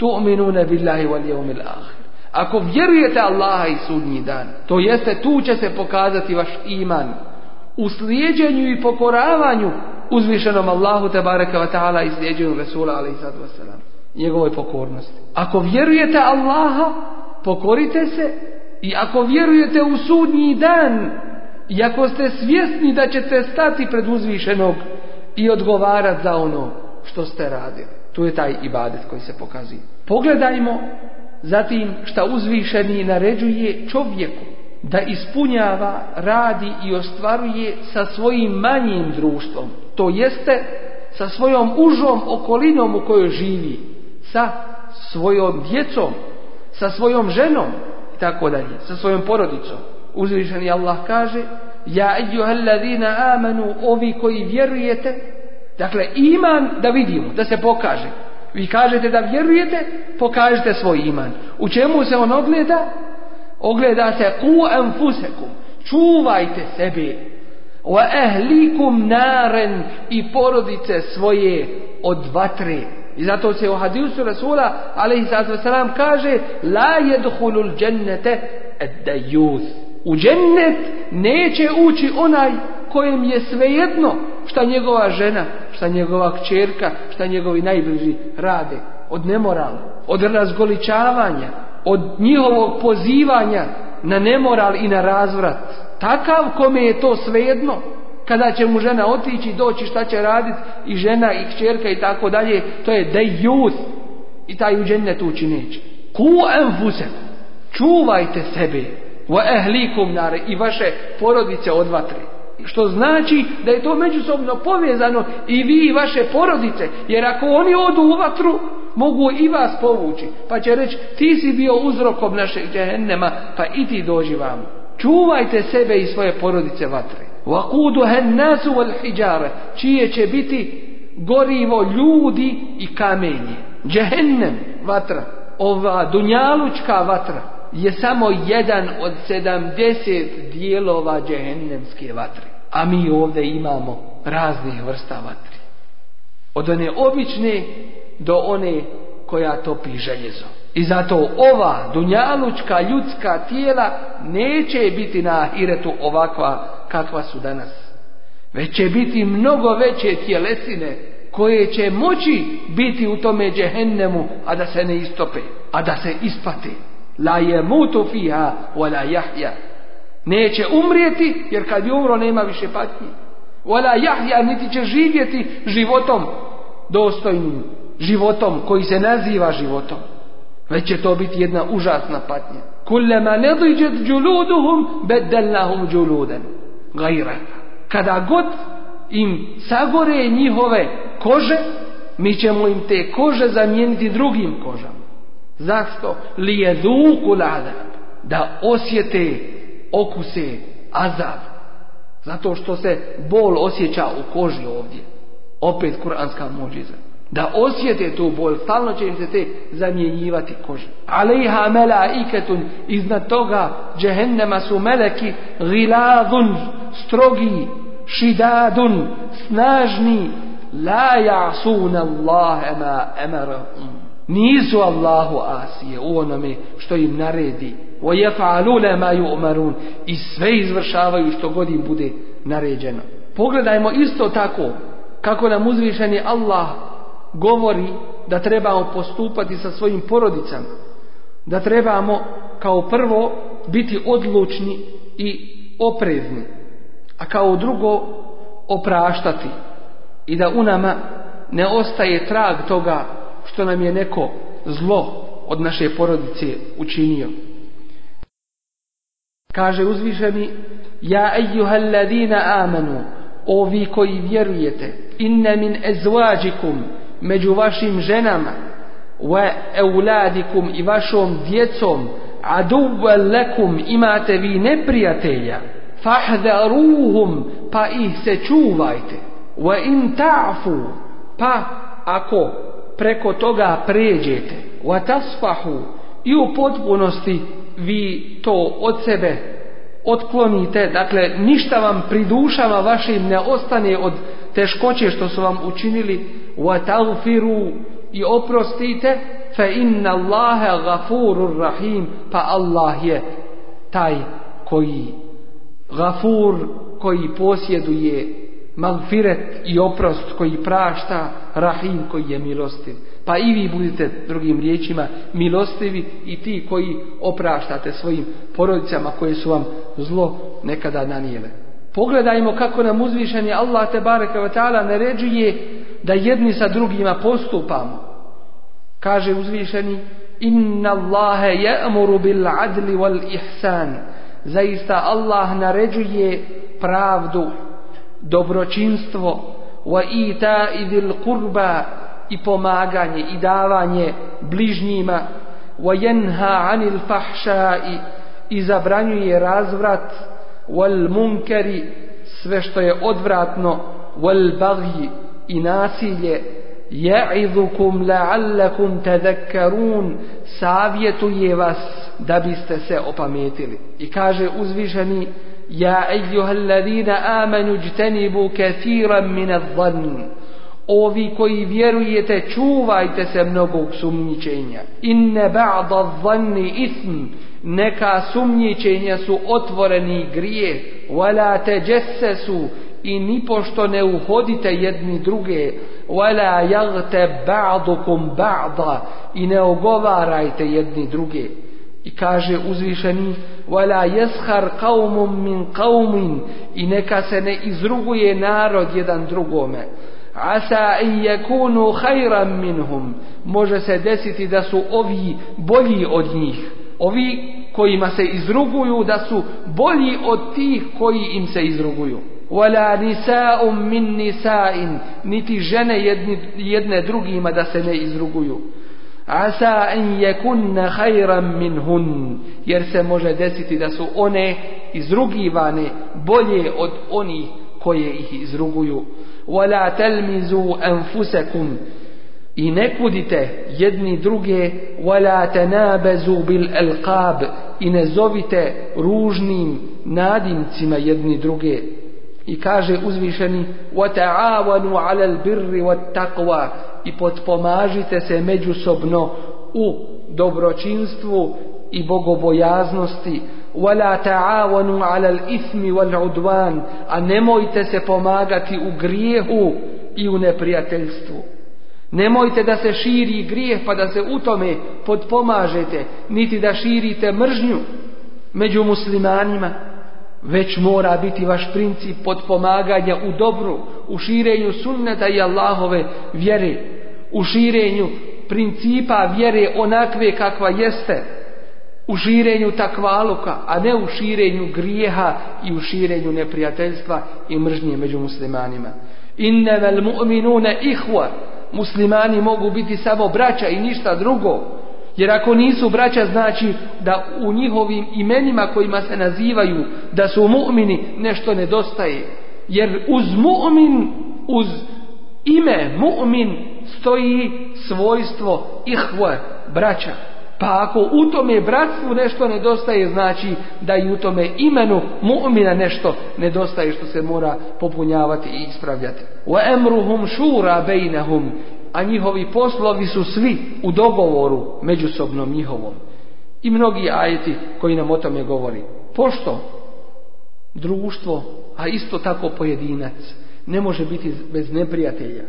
tu'minune billahi wal ahir. Ako vjerujete Allaha i sudnji dan, to jeste tu će se pokazati vaš iman, u slijedjenju i pokoravanju uzvišenom Allahu te bareka taala i slijedjenju Resula sada wasalam njegovoj pokornosti. Ako vjerujete Allaha, pokorite se i ako vjerujete u sudnji dan i ako ste svjesni da ćete stati pred uzvišenog i odgovarati za ono što ste radili. Tu je taj ibadet koji se pokazuje. Pogledajmo zatim šta uzvišeni naređuje čovjeku da ispunjava, radi i ostvaruje sa svojim manjim društvom, to jeste sa svojom užom okolinom u kojoj živi, sa svojom djecom, sa svojom ženom i tako dalje, sa svojom porodicom. Uzvišeni Allah kaže: "Ja ejuhalladina amanu, ovi koji vjerujete." Dakle, iman da vidimo, da se pokaže. Vi kažete da vjerujete, pokažite svoj iman. U čemu se on ogleda? ogleda se ku enfusekum, čuvajte sebe, wa ehlikum naren i porodice svoje od vatre. I zato se u hadisu Rasula, ali i kaže, la jedhulul džennete edajuz. U džennet neće ući onaj kojem je svejedno šta njegova žena, šta njegova kćerka, šta njegovi najbliži rade. Od nemorala, od razgoličavanja, od njihovog pozivanja na nemoral i na razvrat. Takav kome je to svejedno, kada će mu žena otići doći šta će raditi i žena i kćerka i tako dalje, to je dejus i taj u tu neće. Ku čuvajte sebe, va ehlikum nare i vaše porodice od vatre. Što znači da je to međusobno povezano i vi i vaše porodice, jer ako oni odu u vatru, mogu i vas povući. Pa će reći, ti si bio uzrokom našeg džehennema, pa i ti dođi vam. Čuvajte sebe i svoje porodice vatre. Vakudu hennasu wal hijjara, čije će biti gorivo ljudi i kamenje. Džehennem vatra, ova dunjalučka vatra, je samo jedan od sedamdeset dijelova džehennemske vatre. A mi ovdje imamo raznih vrsta vatri. Od one obične do one koja topi željezo. I zato ova dunjalučka ljudska tijela neće biti na iretu ovakva kakva su danas. Već će biti mnogo veće tjelesine koje će moći biti u tome džehennemu, a da se ne istope, a da se ispate. La je mutu fiha, la jahja. Neće umrijeti, jer kad je umro nema više patnje. la jahja, niti će živjeti životom dostojnim životom koji se naziva životom, već će to biti jedna užasna patnja. Kullama nadiđet juluduhum badalnahum juludan ghayra. Kada god im sagore njihove kože, mi ćemo im te kože zamijeniti drugim kožama. Zašto? Li je duku Da osjete okuse azab. Zato što se bol osjeća u koži ovdje. Opet kuranska mođiza da osjete tu bol, stalno će im se te zamjenjivati kože. Aleha mela iketun, iznad toga džehennema su meleki giladun, strogi, šidadun, snažni, la jasun Allah ema emarahum. Nisu Allahu asije u onome što im naredi. O jefa'alune ma omarun I sve izvršavaju što god im bude naređeno. Pogledajmo isto tako kako nam uzvišeni Allah govori da trebamo postupati sa svojim porodicama, da trebamo kao prvo biti odlučni i oprezni, a kao drugo opraštati i da u nama ne ostaje trag toga što nam je neko zlo od naše porodice učinio. Kaže uzvišeni, ja ejuhalladina amanu, ovi koji vjerujete, inne min ezvađikum, među vašim ženama wa euladikum i vašom djecom aduvan lekum imate vi neprijatelja fahdaruhum pa ih se čuvajte wa in ta'fu pa ako preko toga pređete wa tasfahu i u potpunosti vi to od sebe otklonite dakle ništa vam pri vašim ne ostane od teškoće što su vam učinili وَتَغْفِرُوا i oprostite inna allaha, غَفُورٌ rahim pa Allah je taj koji gafur koji posjeduje magfiret i oprost koji prašta rahim koji je milostiv pa i vi budite drugim riječima milostivi i ti koji opraštate svojim porodicama koje su vam zlo nekada nanijele Pogledajmo kako nam uzvišeni Allah te bareke ve taala naređuje da jedni sa drugima postupamo. Kaže uzvišeni: "Inna Allaha ya'muru bil 'adli wal ihsan." Zaista Allah naređuje pravdu, dobročinstvo, wa ita'i dhil qurba i pomaganje i davanje bližnjima, wa yanha 'anil fahsha'i i zabranjuje razvrat wal munkeri sve što je odvratno wal bagji i nasilje ja'idukum la'allakum tadhakkarun savjetuje vas da biste se opametili i kaže uzvišeni ja ejuhalladina amanu jtenibu kathiran min adh ovi koji vjerujete čuvajte se mnogog sumnjičenja inne ba'da adh ithm neka sumnjičenja su otvoreni grije wala su i ni pošto ne uhodite jedni druge wala yaghtab ba'dukum ba'da i ne ogovarajte jedni druge i kaže uzvišeni wala yaskhar qaumun min qaumin i neka se ne izruguje narod jedan drugome asa i yakunu khayran minhum može se desiti da su ovi bolji od njih Ovi kojima se izruguju da su bolji od tih koji im se izruguju. Wala nisa'un min nisa'in niti žene jedne drugima da se ne izruguju. Asa na yakunna khayran minhun jer se može desiti da su one izrugivane bolje od onih koje ih izruguju. Wala talmizu anfusakum i ne kudite jedni druge wala tanabazu bil alqab i ne zovite ružnim nadimcima jedni druge i kaže uzvišeni wa ta'awanu 'ala birri wat i potpomažite se međusobno u dobročinstvu i bogobojaznosti wala ta'awanu 'ala al-ithmi wal a nemojte se pomagati u grijehu i u neprijateljstvu Nemojte da se širi grijeh pa da se u tome podpomažete, niti da širite mržnju među muslimanima, već mora biti vaš princip podpomaganja u dobru, u širenju sunneta i Allahove vjere, u širenju principa vjere onakve kakva jeste, u širenju takvaluka, a ne u širenju grijeha i u širenju neprijateljstva i mržnje među muslimanima. vel mu'minune ihva, muslimani mogu biti samo braća i ništa drugo. Jer ako nisu braća znači da u njihovim imenima kojima se nazivaju da su mu'mini nešto nedostaje. Jer uz mu'min, uz ime mu'min stoji svojstvo ihve, braća. Pa ako u tome bratstvu nešto nedostaje, znači da i u tome imenu mu'mina nešto nedostaje što se mora popunjavati i ispravljati. šura shura hum. A njihovi poslovi su svi u dogovoru međusobnom njihovom. I mnogi ajeti koji nam o tome govori. Pošto društvo, a isto tako pojedinac, ne može biti bez neprijatelja,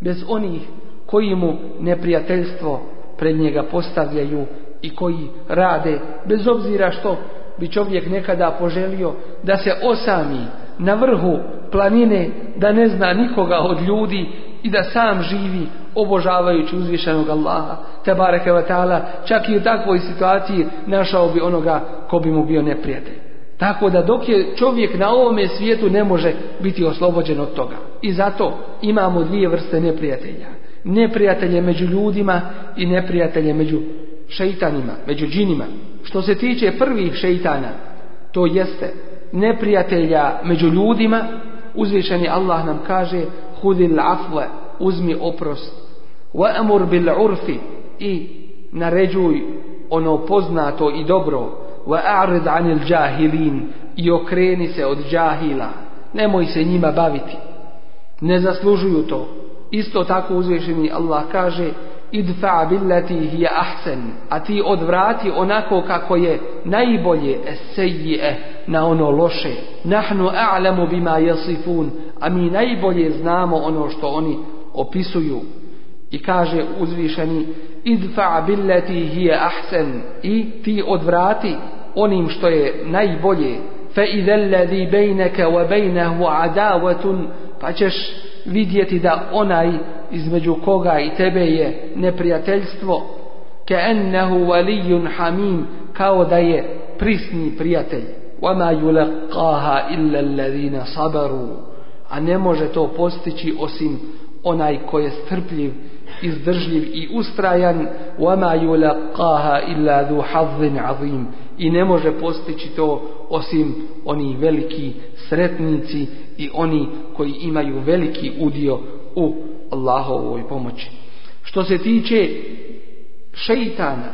bez onih koji mu neprijateljstvo pred njega postavljaju i koji rade, bez obzira što bi čovjek nekada poželio da se osami na vrhu planine, da ne zna nikoga od ljudi i da sam živi obožavajući uzvišenog Allaha te bareke čak i u takvoj situaciji našao bi onoga ko bi mu bio neprijatelj. Tako da dok je čovjek na ovome svijetu ne može biti oslobođen od toga. I zato imamo dvije vrste neprijatelja neprijatelje među ljudima i neprijatelje među šeitanima, među džinima. Što se tiče prvih šeitana, to jeste neprijatelja među ljudima, uzvišeni Allah nam kaže hudil afve, uzmi oprost, amur bil urfi i naređuj ono poznato i dobro, a'rid anil džahilin i okreni se od džahila, nemoj se njima baviti, ne zaslužuju to, Isto tako uzvišeni Allah kaže idfa billati hiya ahsan a ti odvrati onako kako je najbolje esejje na ono loše nahnu a'lamu bima yasifun a mi najbolje znamo ono što oni opisuju i kaže uzvišeni idfa billati hiya ahsan i ti odvrati onim što je najbolje فَإِذَا الَّذِي بَيْنَكَ وَبَيْنَهُ عَدَاوَةٌ pa ćeš vidjeti da onaj između koga i tebe je neprijateljstvo ke ennehu walijun kao da je prisni prijatelj وَمَا يُلَقَّاهَا إِلَّا الَّذِينَ صَبَرُوا A ne može to postići osim onaj ko je strpljiv, izdržljiv i ustrajan وَمَا يُلَقَّاهَا إِلَّا ذُو حَظٍ عَظِيمٍ i ne može postići to osim oni veliki sretnici i oni koji imaju veliki udio u Allahovoj pomoći. Što se tiče šeitana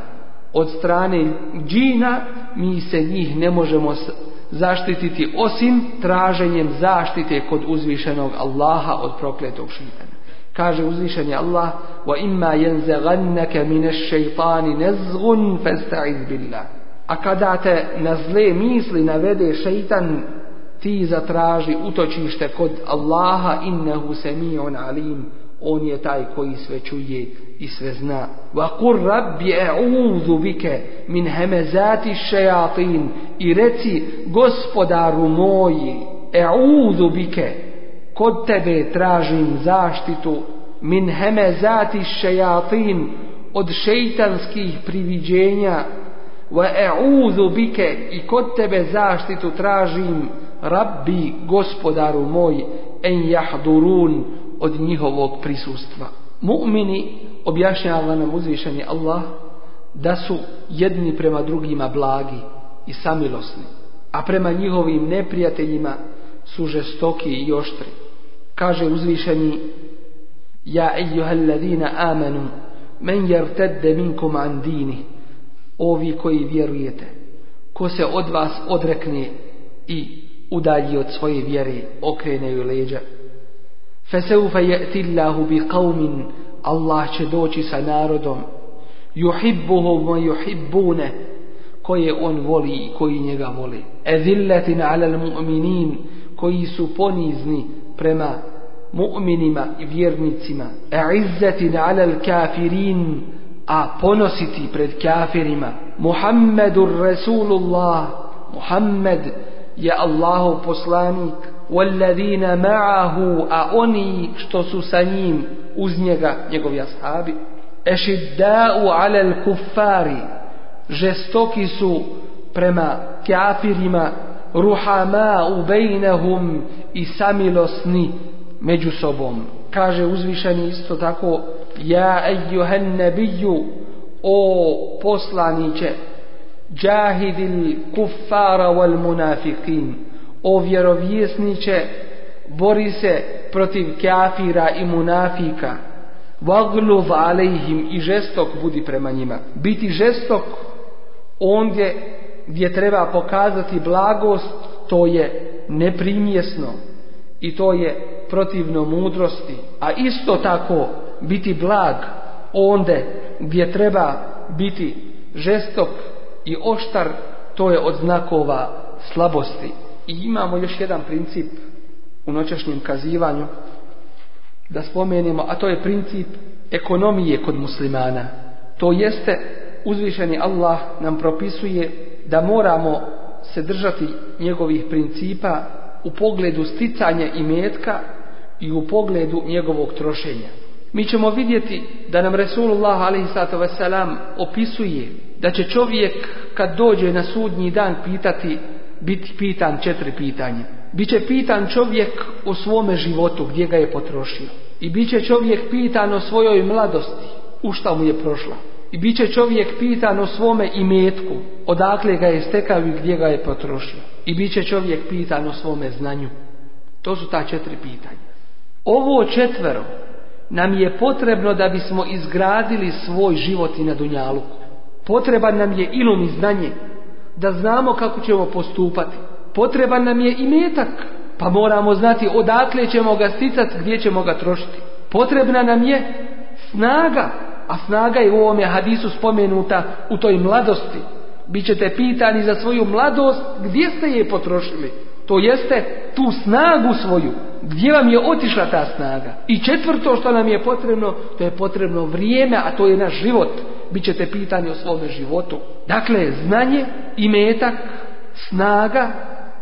od strane džina, mi se njih ne možemo zaštititi osim traženjem zaštite kod uzvišenog Allaha od prokletog šeitana. Kaže uzvišeni Allah: "Wa imma yanzaghannaka minash shaytani nazghun fasta'iz a kada te na zle misli navede šeitan, ti zatraži utočište kod Allaha innehu on alim. On je taj koji sve čuje i sve zna. Wa qur rabbi bike min hemezati shayatin. I reci gospodaru moji, a'udhu bike kod tebe tražim zaštitu min hemezati shayatin od šeitanskih priviđenja e'udhu bike I kod tebe zaštitu tražim Rabbi, gospodaru moj, en jahdurun od njihovog prisustva. Mu'mini, objašnjava nam uzvišeni Allah, da su jedni prema drugima blagi i samilosni, a prema njihovim neprijateljima su žestoki i oštri. Kaže uzvišeni, Ja ladina amanu, men jertedde minkum an ovi koji vjerujete. Ko se od vas odrekne i udalji od svoje vjere, okrene joj leđa. Feseufa tillahu bi kaumin, Allah će doći sa narodom. Juhibbuhum wa juhibbune, koje on voli i koji njega voli. Ezilletin alal mu'minin, koji su ponizni prema mu'minima i vjernicima. E'izzetin alal kafirin, a ponositi pred kafirima Muhammedur Rasulullah Muhammed je Allahov poslanik walladina ma'ahu a oni što su sa njim uz njega njegovi ashabi ešidda'u l kuffari žestoki su prema kafirima ruhama'u bejnehum i samilosni među sobom kaže uzvišeni isto tako ja ejuhen nebiju, o poslaniće, džahidil kuffara wal munafikin, o vjerovjesniće, bori se protiv kafira i munafika, vagluv alejhim i žestok budi prema njima. Biti žestok ondje gdje treba pokazati blagost, to je neprimjesno i to je protivno mudrosti. A isto tako biti blag onde gdje treba biti žestok i oštar, to je od znakova slabosti. I imamo još jedan princip u noćašnjem kazivanju da spomenemo, a to je princip ekonomije kod muslimana. To jeste uzvišeni Allah nam propisuje da moramo se držati njegovih principa u pogledu sticanja imetka i u pogledu njegovog trošenja mi ćemo vidjeti da nam Resulullah a.s. opisuje da će čovjek kad dođe na sudnji dan pitati, biti pitan četiri pitanja. Biće pitan čovjek o svome životu gdje ga je potrošio. I bit će čovjek pitan o svojoj mladosti, u šta mu je prošla. I bit će čovjek pitan o svome imetku, odakle ga je stekao i gdje ga je potrošio. I bit će čovjek pitan o svome znanju. To su ta četiri pitanja. Ovo četvero nam je potrebno da bismo izgradili svoj život i na Dunjaluku. Potreban nam je ilum i znanje, da znamo kako ćemo postupati. Potreban nam je i metak, pa moramo znati odakle ćemo ga sticati, gdje ćemo ga trošiti. Potrebna nam je snaga, a snaga je u ovome hadisu spomenuta u toj mladosti. Bićete pitani za svoju mladost, gdje ste je potrošili? To jeste tu snagu svoju. Gdje vam je otišla ta snaga? I četvrto što nam je potrebno, to je potrebno vrijeme, a to je naš život. Bićete pitani o svome životu. Dakle, znanje, metak, snaga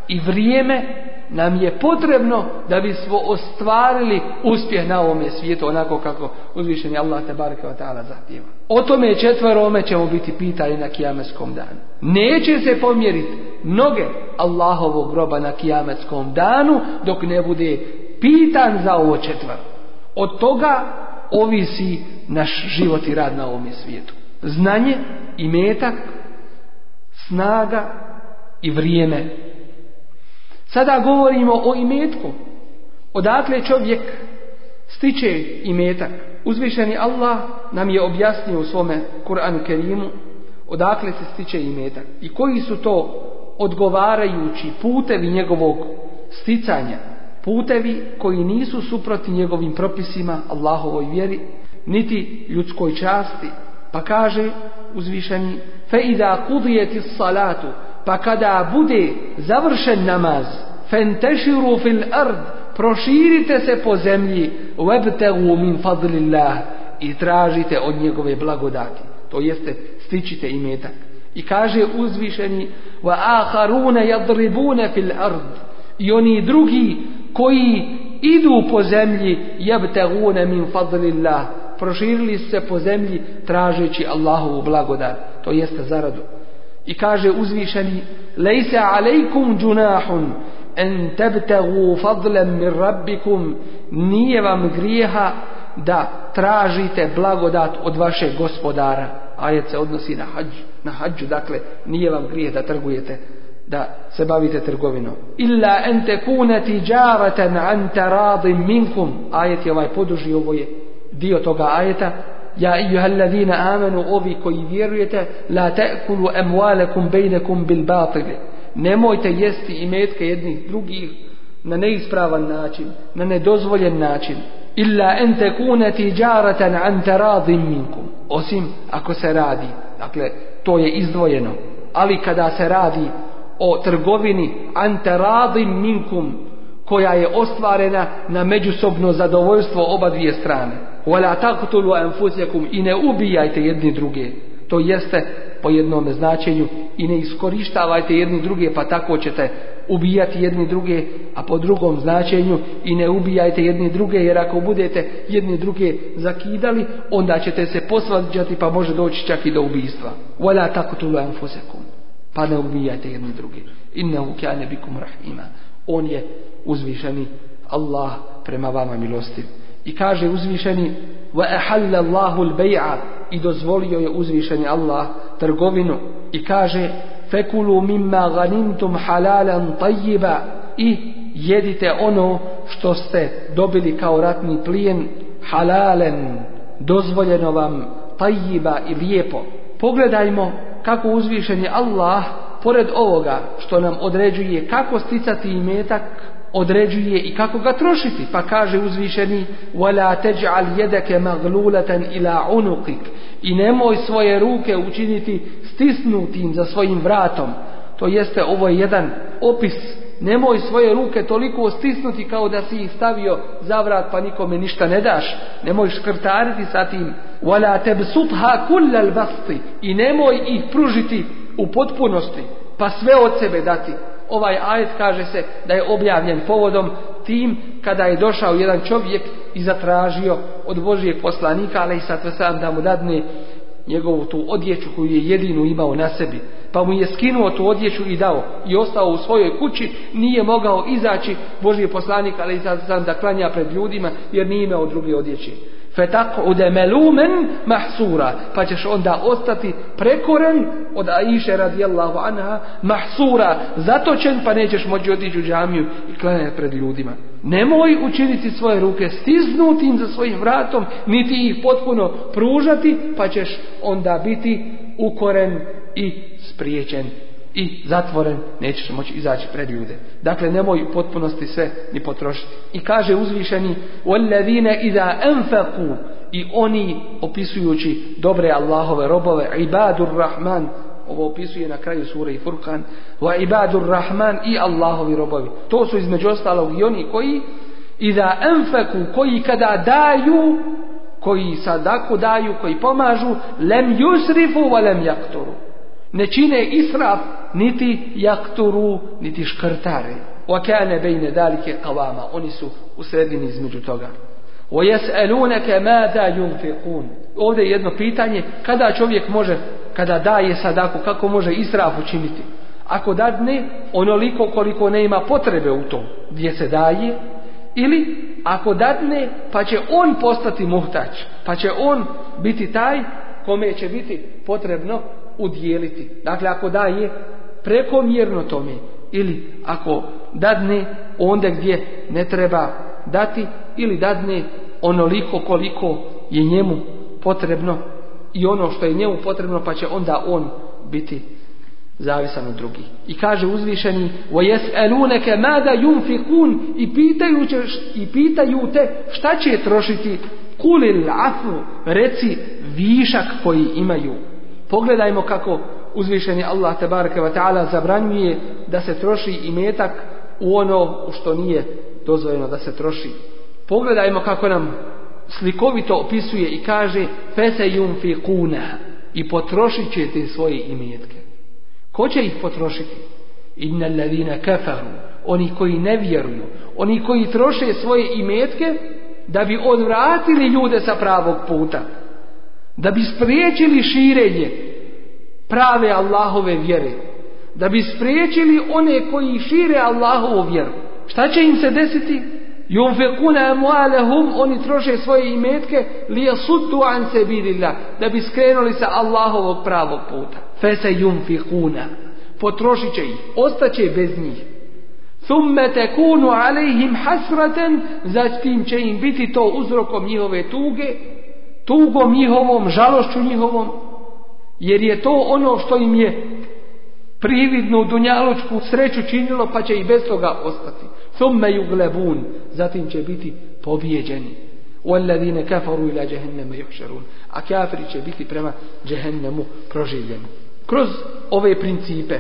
i vrijeme nam je potrebno da bismo ostvarili uspjeh na ovome svijetu onako kako uzvišeni Allah te barke ve taala zahtjeva. O tome četverome ćemo biti pitani na kijametskom danu. Neće se pomjeriti noge Allahovog groba na kijametskom danu dok ne bude pitan za ovo četvero. Od toga ovisi naš život i rad na ovome svijetu. Znanje, i metak snaga i vrijeme Sada govorimo o imetku. Odakle čovjek stiče imetak? Uzvišeni Allah nam je objasnio u svome Kur'anu Kerimu odakle se stiče imetak i koji su to odgovarajući putevi njegovog sticanja, putevi koji nisu suproti njegovim propisima, Allahovoj vjeri, niti ljudskoj časti. Pa kaže uzvišeni: fe ida kudijeti salatu pa kada bude završen namaz, fenteširu fil ard, proširite se po zemlji, webtegu min fadlillah i tražite od njegove blagodati. To jeste, stičite imetak. I kaže uzvišeni, wa aharuna yadribuna fil ard. I oni drugi koji idu po zemlji, jebtegune min fadlillah. Proširili se po zemlji tražeći Allahovu blagodat, to jeste zaradu. I kaže uzvišeni Lejsa alejkum džunahun en tebtegu fadlem mir, rabbikum nije vam grijeha da tražite blagodat od vašeg gospodara. Ajet se odnosi na hađu. Na hađu, dakle, nije vam grijeh da trgujete, da se bavite trgovinom. Illa ente kuneti džavatan te radim minkum. Ajet je ovaj poduži, ovo je dio toga ajeta. Ja ijuhallazina amanu, ovi koji vjerujete, la tekulu amwalakum bainakum bil batil. Nemojte jesti imetke jednih drugih na neispravan način, na nedozvoljen način. Illa en kuneti tijaratan an radim minkum. Osim ako se radi, dakle to je izdvojeno, ali kada se radi o trgovini an radim minkum koja je ostvarena na međusobno zadovoljstvo oba dvije strane. Wala taqtulu anfusakum i ne ubijajte jedni druge. To jeste po jednom značenju i ne iskorištavajte jedni druge pa tako ćete ubijati jedni druge, a po drugom značenju i ne ubijajte jedni druge jer ako budete jedni druge zakidali, onda ćete se posvađati pa može doći čak i do ubistva. Wala taqtulu anfusakum. Pa ne ubijajte jedni druge. Innahu kana bikum rahima. On je uzvišeni Allah prema vama milosti. I kaže uzvišeni Allahu al-bay'a I dozvolio je uzvišeni Allah trgovinu. I kaže fekulu mimma ghanimtum halalan tayyiba I jedite ono što ste dobili kao ratni plijen halalen, dozvoljeno vam tajiba i lijepo. Pogledajmo kako uzvišeni Allah pored ovoga što nam određuje kako sticati imetak, određuje i kako ga trošiti. Pa kaže uzvišeni وَلَا تَجْعَلْ يَدَكَ مَغْلُولَةً إِلَا عُنُقِكْ I nemoj svoje ruke učiniti stisnutim za svojim vratom. To jeste, ovo je jedan opis. Nemoj svoje ruke toliko stisnuti kao da si ih stavio za vrat pa nikome ništa ne daš. Nemoj škrtariti sa tim. I nemoj ih pružiti u potpunosti, pa sve od sebe dati. Ovaj ajet kaže se da je objavljen povodom tim kada je došao jedan čovjek i zatražio od Božijeg poslanika, ali i sad da mu dadne njegovu tu odjeću koju je jedinu imao na sebi. Pa mu je skinuo tu odjeću i dao i ostao u svojoj kući, nije mogao izaći Božji poslanik, ali i sad da klanja pred ljudima jer nije imao druge odjeće melumen mahsura. Pa ćeš onda ostati prekoren od Aisha radijallahu anha mahsura. Zatočen pa nećeš moći otići u džamiju i klanjati pred ljudima. Nemoj učiniti svoje ruke stiznutim za svojim vratom, niti ih potpuno pružati, pa ćeš onda biti ukoren i spriječen i zatvoren, nećeš moći izaći pred ljude. Dakle, nemoj u potpunosti sve ni potrošiti. I kaže uzvišeni, وَلَّذِينَ إِذَا أَنْفَقُوا I oni, opisujući dobre Allahove robove, عِبَادُ rahman, ovo opisuje na kraju sure i Furkan, wa ibadur rahman i Allahovi robovi. To su između ostalog i oni koji, i da enfeku, koji kada daju, koji sadaku daju, koji pomažu, lem yusrifu wa lem ne čine israf niti jakturu niti škrtare وكان بين Dalike, قواما oni su u sredini između toga ماذا ovdje je jedno pitanje kada čovjek može kada daje sadaku kako može israf učiniti ako dadne onoliko koliko ne ima potrebe u tom gdje se daje ili ako dadne pa će on postati muhtač pa će on biti taj kome će biti potrebno udijeliti. Dakle, ako daje prekomjerno tome ili ako dadne onda gdje ne treba dati ili dadne onoliko koliko je njemu potrebno i ono što je njemu potrebno pa će onda on biti zavisan od drugih. I kaže uzvišeni i pitaju, će, i pitaju te šta će trošiti kulil afu reci višak koji imaju Pogledajmo kako uzvišeni Allah tabaraka ve taala zabranjuje da se troši imetak u ono što nije dozvoljeno da se troši. Pogledajmo kako nam slikovito opisuje i kaže fesejum fi i potrošit ćete svoje imetke. Ko će ih potrošiti? Inna alladhina kafaru, oni koji ne vjeruju, oni koji troše svoje imetke da bi odvratili ljude sa pravog puta, da bi spriječili širenje prave Allahove vjere, da bi spriječili one koji šire Allahovu vjeru. Šta će im se desiti? Yunfiquna amwalahum oni troše svoje imetke li yasuddu an sabilillah da bi skrenuli sa Allahovog pravog puta. Fese yunfiquna potrošit će ih, ostaće bez njih. Thumma takunu alayhim hasratan zatim će im biti to uzrokom njihove tuge tugom njihovom, žalošću njihovom, jer je to ono što im je prividnu dunjaločku sreću činilo, pa će i bez toga ostati. Thumme yuglebun, zatim će biti pobjeđeni. Walladine kafaru ila A kafiri će biti prema jehennemu proživljeni. Kroz ove principe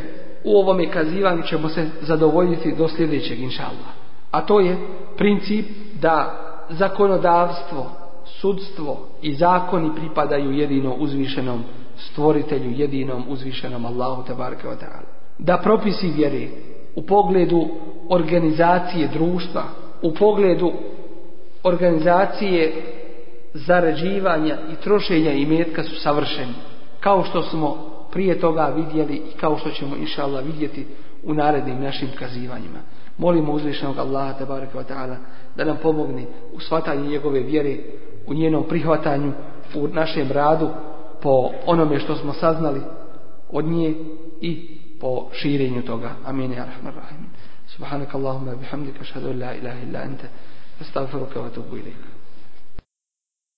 u ovome kazivanju ćemo se zadovoljiti do sljedećeg inšallah. A to je princip da zakonodavstvo sudstvo i zakoni pripadaju jedino uzvišenom stvoritelju, jedinom uzvišenom Allahu tabaraka wa ta'ala. Da propisi vjere u pogledu organizacije društva, u pogledu organizacije zarađivanja i trošenja imetka su savršeni. Kao što smo prije toga vidjeli i kao što ćemo inša Allah vidjeti u narednim našim kazivanjima. Molimo uzvišenog Allaha tabaraka wa ta'ala da nam pomogne u shvatanju njegove vjere, u njenom prihvatanju, u našem radu po onome što smo saznali od nje i po širenju toga. Amin. Ja rahman rahim. Subhanak Allahumma bihamdika. Ashhadu an la ilaha illa anta. Astaghfiruka wa atubu ilaik.